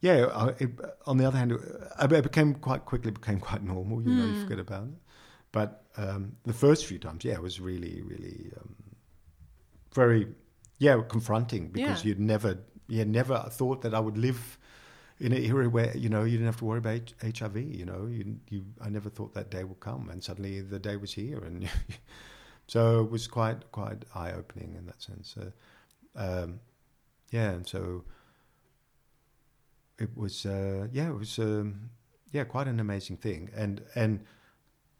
yeah, it, on the other hand, it, became quite quickly became quite normal. You know, you forget about it. But um, the first few times, yeah, it was really, really um, very, yeah, confronting because Yeah. you'd never, you had never thought that I would live in an era where you know you didn't have to worry about H- HIV. You know, you, you, I never thought that day would come, and suddenly the day was here, and so it was quite, quite eye opening in that sense. Uh, um, yeah, and so it was, uh, yeah, it was, um, yeah, quite an amazing thing, and and.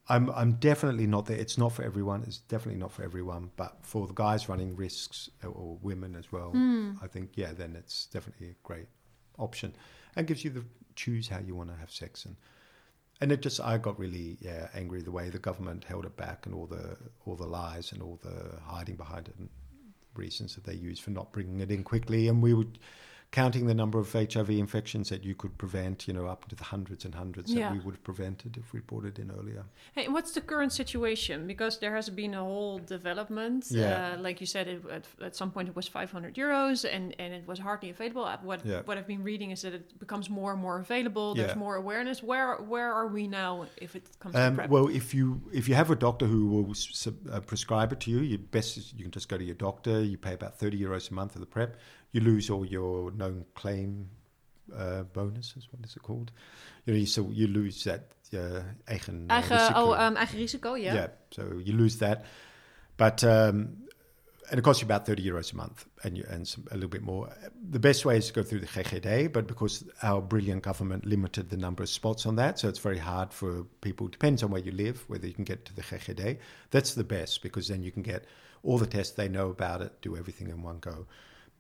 I'm I'm definitely not there. It's not for everyone. It's definitely not for everyone. But for the guys running risks or, or women as well, I think yeah, then it's definitely a great option, and gives you the choose how you want to have sex and and it just I got really yeah angry the way the government held it back and all the all the lies and all the hiding behind it and reasons that they used for not bringing it in quickly. And we were counting the number of HIV infections that you could prevent you know up to the hundreds and hundreds Yeah. that we would have prevented if we brought it in earlier. Hey, what's the current situation? Because there has been a whole development. Yeah. Uh, like you said, it, at, at some point it was 500 euros and, and it was hardly available. Uh, What Yeah. what I've been reading is that it becomes more and more available. There's Yeah. more awareness. Where where are we now if it comes Um, to PrEP? well, if you if you have a doctor who will s- uh, prescribe it to you, you best you can just go to your doctor. You pay about thirty euros a month for the PrEP. You lose all your known claim uh, bonuses. What is it called? You know, you, so you lose that uh, eigen uh, eigen, risico. oh, um, eigen risico, yeah. Yeah, so you lose that, but um, and it costs you about thirty euros a month, and you, and some, a little bit more. The best way is to go through the GGD, but because our brilliant government limited the number of spots on that, so it's very hard for people. Depends on where you live, whether you can get to the GGD. That's the best because then you can get all the tests they know about it, do everything in one go.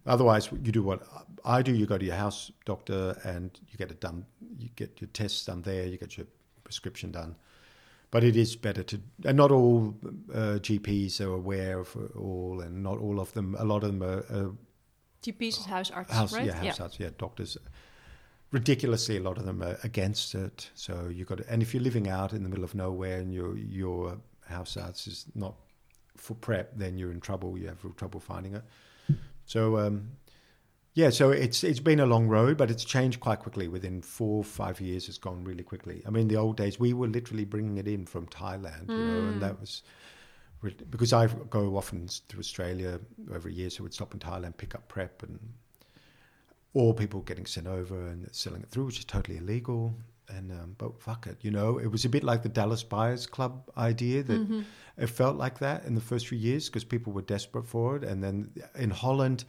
Otherwise, you do what I do. You go to your house doctor and you get it done. You get your tests done there. You get your prescription done. But it is better to, and not all uh, GPs are aware of all, and not all of them. A lot of them are, are GP's is huisarts, house, right? yeah, house arts, yeah, doctors. Ridiculously, a lot of them are against it. So you got, to, and if you're living out in the middle of nowhere and your your house arts is not for PrEP, then you're in trouble. You have real trouble finding it. So um, yeah, so it's it's been a long road, but it's changed quite quickly. Within four five years, it's gone really quickly. I mean, the old days we were literally bringing it in from Thailand, you know, and that was because I go often to Australia every year, so we'd stop in Thailand, pick up PrEP, and or people getting sent over and selling it through, which is totally illegal. And um, but fuck it, you know, it was a bit like the Dallas Buyers Club idea that it felt like that in the first few years because people were desperate for it. And then in Holland,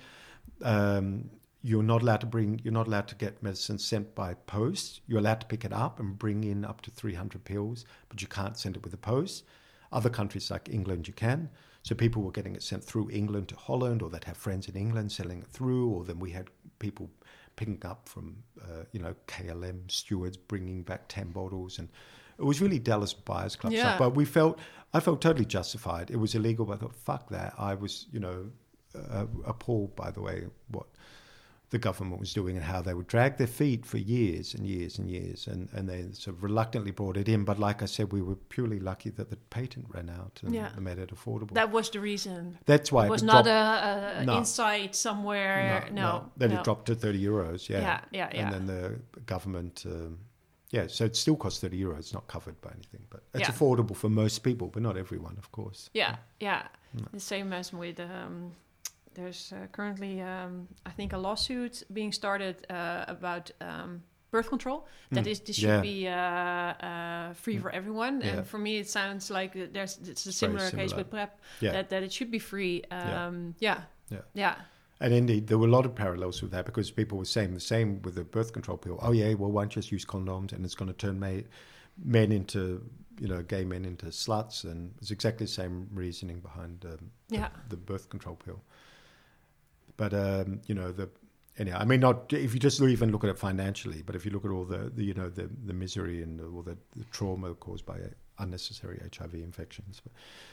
um, you're not allowed to bring, you're not allowed to get medicine sent by post. You're allowed to pick it up and bring in up to 300 pills, but you can't send it with the post. Other countries like England, you can. So people were getting it sent through England to Holland, or they'd have friends in England selling it through, or then we had people picking up from, uh, you know, KLM stewards bringing back 10 bottles. And it was really Dallas Buyers Club Yeah. stuff. But we felt, I felt totally justified. It was illegal, but I thought, fuck that. I was, you know, uh, appalled by the way what the government was doing and how they would drag their feet for years and years and years. And, and they sort of reluctantly brought it in. But like I said, we were purely lucky that the patent ran out and Yeah. made it affordable. That was the reason. That's why It was dropped- not a, a No. insight somewhere. No, Then no. it dropped to 30 euros. Yeah. Yeah, yeah, yeah. And then the government, um, yeah, so it still costs 30 euros. It's not covered by anything, but it's Yeah. affordable for most people, but not everyone, of course. Yeah, yeah. The same as with um, there's uh, currently um, I think a lawsuit being started uh, about um, birth control. That Mm, is this should yeah. be uh, uh, free for everyone. Yeah. And for me, it sounds like there's it's a very similar, case similar. with PrEP Yeah. that that it should be free. Yeah. Um, yeah. Yeah. yeah, And indeed, there were a lot of parallels with that because people were saying the same with the birth control pill. Oh, yeah, well, why don't you just use condoms and it's going to turn ma- men into, you know, gay men into sluts. And it's exactly the same reasoning behind um, the- Yeah. the, birth control pill. But, um, you know, the. Anyhow, I mean, not if you just even look at it financially, but if you look at all the, the you know, the, the misery and all the, the trauma caused by unnecessary HIV infections.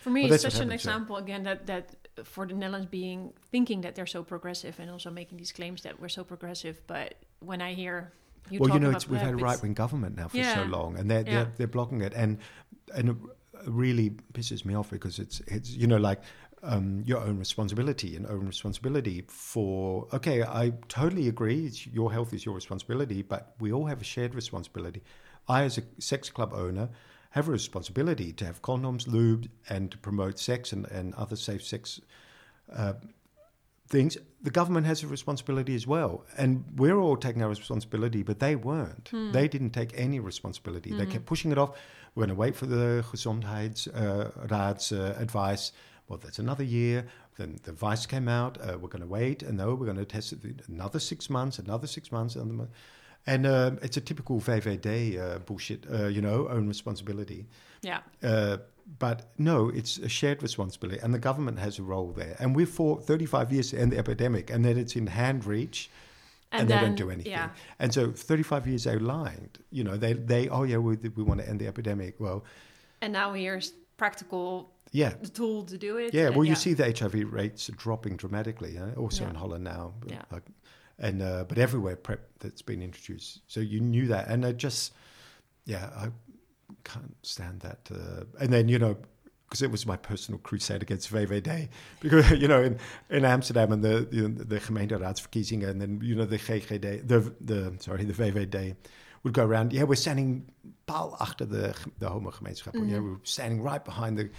For me, it's such an yeah. example again that that for the Netherlands being thinking that they're so progressive and also making these claims that we're so progressive, but when I hear you well, you know, we've had a right wing government now for so long, and they're, Yeah. they're they're blocking it, and and it really pisses me off because it's it's you know like um, your own responsibility and own responsibility for. Okay, I totally agree. It's, your health is your responsibility, but we all have a shared responsibility. I, as a sex club owner, have a responsibility to have condoms, lube, and to promote sex and, and other safe sex uh, things. The government has a responsibility as well. And we're all taking our responsibility, but they weren't. They didn't take any responsibility. They kept pushing it off. We're going to wait for the Gezondheidsraad's uh, advice. Well, that's another year. Then the advice came out. Uh, we're going to wait. And no, we're going to test it another six months, another six months, another month. And uh, it's a typical VVD uh, bullshit, uh, you know, own responsibility. Yeah. Uh, but no, it's a shared responsibility, and the government has a role there. And we've fought 35 years to end the epidemic, and then it's in hand reach, and, And they don't do anything. yeah. And so 35 years they lied. You know, they, they oh yeah, we, we want to end the epidemic. Well, And now here's practical yeah. the tool to do it. Yeah, well, you see the HIV rates are dropping dramatically, uh, also Yeah. in Holland now. but Yeah. Like, and uh, but everywhere PrEP that's been introduced, so you knew that, and I just, yeah, I can't stand that. Uh, and then you know, because it was my personal crusade against VVD, because you know in, in Amsterdam and the you know, the gemeenteraadsverkiezingen, and then you know the GGD, the the sorry the VVD would go around. Yeah, we're standing paal achter the the homogemeenschap. Yeah, we're standing right behind the.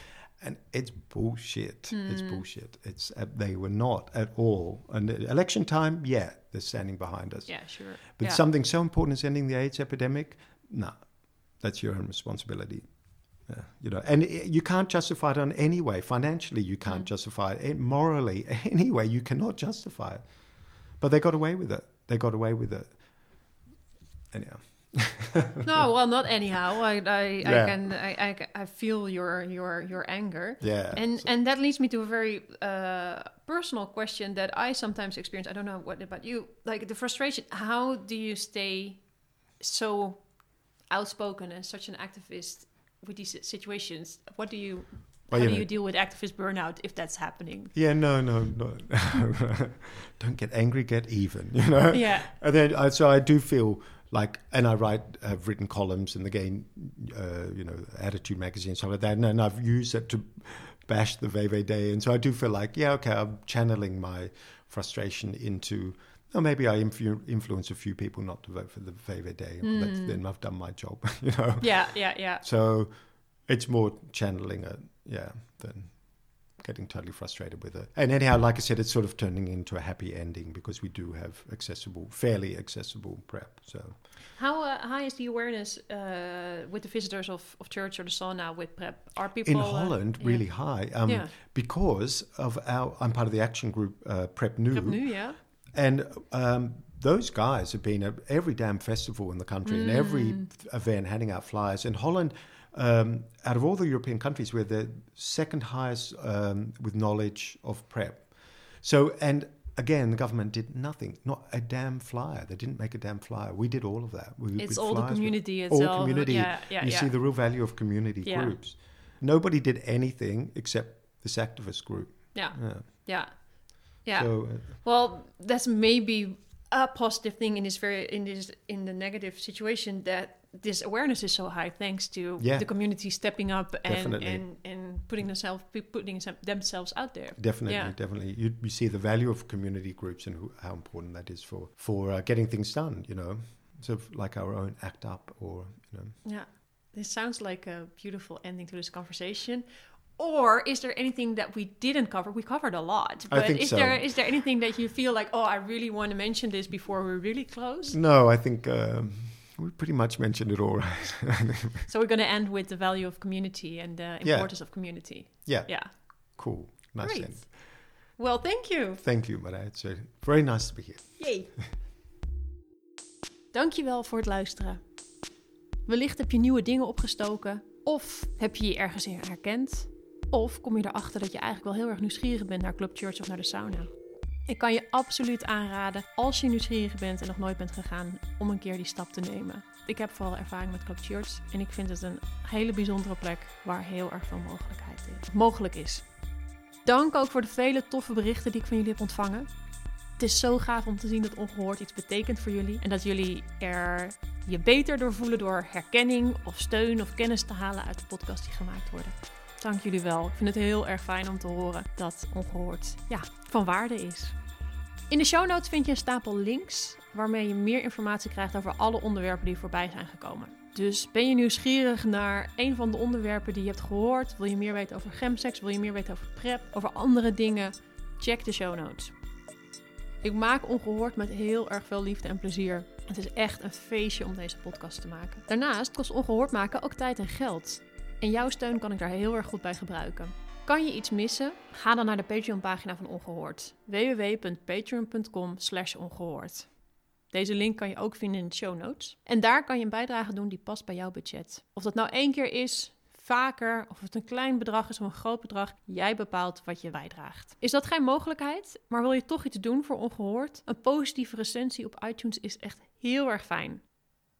And it's bullshit. It's bullshit. It's uh, they were not at all. And election time, yeah, they're standing behind us. Yeah, sure. But yeah. something so important as ending the AIDS epidemic, no, that's your own responsibility. Yeah, you know, and i- you can't justify it on any way. Financially, you can't justify it. Eh, Morally, anyway, you cannot justify it. But they got away with it. They got away with it. Anyhow, no, well, not anyhow. I, I, I can, I, I, I feel your, your, your anger. yeah. And so- and that leads me to a very uh, personal question that I sometimes experience. I don't know what about you. Like the frustration. How do you stay so outspoken and such an activist with these situations? What do you? Well, how you do know- you deal with activist burnout if that's happening? yeah, no, no, no. Don't get angry, get even. You know. Yeah. And then, uh, so I do feel like, and I write, I've written columns in the game, uh, you know, Attitude magazine, stuff like that, and, and I've used it to bash the VVD, and so I do feel like, yeah, okay, I'm channeling my frustration into, oh, maybe I influ- influence a few people not to vote for the VVD. Well, that's, then I've done my job, you know. Yeah, yeah, yeah. So it's more channeling it, yeah, than getting totally frustrated with it. And anyhow, like I said, it's sort of turning into a happy ending because we do have accessible, fairly accessible PrEP. So How uh, high is the awareness uh, with the visitors of, of church or the sauna with PrEP? Are people in uh, Holland, yeah. really high, um, Yeah. because of our. I'm part of the action group uh, PrEPnu, PrEP nu, yeah. and um, those guys have been at every damn festival in the country and every Mm. event handing out flyers. In Holland, um, out of all the European countries, we're the second highest um, with knowledge of PrEP. So, and again, the government did nothing, not a damn flyer. They didn't make a damn flyer. We did all of that. We, It's all the community all community. Yeah, yeah, you yeah. see the real value of community Yeah. groups. Nobody did anything except this activist group. yeah, Yeah. yeah, yeah. So, uh, Well, that's maybe a positive thing in this very in this in the negative situation that this awareness is so high thanks to Yeah. the community stepping up and Definitely. and, and putting themselves putting themselves out there. Definitely, Yeah. definitely. You, you see the value of community groups and who, how important that is for for uh, getting things done. You know, so like our own act up, or you know, Yeah, this sounds like a beautiful ending to this conversation. Or is there anything that we didn't cover? We covered a lot, I but is so. there is there anything that you feel like, oh, I really want to mention this before we really close? no, I think um, we pretty much mentioned it all. Right? So we're going to end with the value of community and the Yeah. importance of community. yeah, Yeah. cool, nice Great. end. Well, thank you. Thank you, Maria. It's uh, very nice to be here. Yay. Dankjewel voor het luisteren. Wellicht heb je nieuwe dingen opgestoken. Of heb je je ergens in herkend. Of kom je erachter dat je eigenlijk wel heel erg nieuwsgierig bent naar Club Church of naar de sauna. Ik kan je absoluut aanraden, als je nieuwsgierig bent en nog nooit bent gegaan, om een keer die stap te nemen. Ik heb vooral ervaring met Club Church en ik vind het een hele bijzondere plek waar heel erg veel mogelijkheid mogelijk is. Dank ook voor de vele toffe berichten die ik van jullie heb ontvangen. Het is zo gaaf om te zien dat ongehoord iets betekent voor jullie. En dat jullie er je beter door voelen door herkenning of steun of kennis te halen uit de podcasts die gemaakt worden. Dank jullie wel. Ik vind het heel erg fijn om te horen dat ongehoord ja, van waarde is. In de show notes vind je een stapel links waarmee je meer informatie krijgt over alle onderwerpen die voorbij zijn gekomen. Dus ben je nieuwsgierig naar een van de onderwerpen die je hebt gehoord? Wil je meer weten over gemsex? Wil je meer weten over prep? Over andere dingen? Check de show notes. Ik maak ongehoord met heel erg veel liefde en plezier. Het is echt een feestje om deze podcast te maken. Daarnaast kost ongehoord maken ook tijd en geld. En jouw steun kan ik daar heel erg goed bij gebruiken. Kan je iets missen? Ga dan naar de Patreon-pagina van Ongehoord. www.patreon.com ongehoord. Deze link kan je ook vinden in de show notes. En daar kan je een bijdrage doen die past bij jouw budget. Of dat nou één keer is, vaker, of het een klein bedrag is of een groot bedrag, jij bepaalt wat je bijdraagt. Is dat geen mogelijkheid, maar wil je toch iets doen voor ongehoord? Een positieve recensie op iTunes is echt heel erg fijn.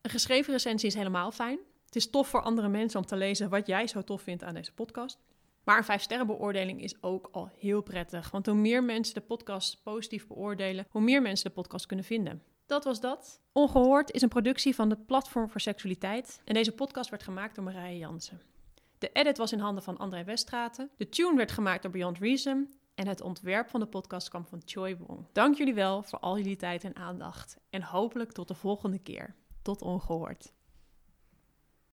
Een geschreven recensie is helemaal fijn. Het is tof voor andere mensen om te lezen wat jij zo tof vindt aan deze podcast. Maar een 5 sterren beoordeling is ook al heel prettig. Want hoe meer mensen de podcast positief beoordelen, hoe meer mensen de podcast kunnen vinden. Dat was dat. Ongehoord is een productie van de Platform voor Seksualiteit. En deze podcast werd gemaakt door Marije Jansen. De edit was in handen van André Weststraten. De tune werd gemaakt door Beyond Reason. En het ontwerp van de podcast kwam van Choi Wong. Dank jullie wel voor al jullie tijd en aandacht. En hopelijk tot de volgende keer. Tot ongehoord.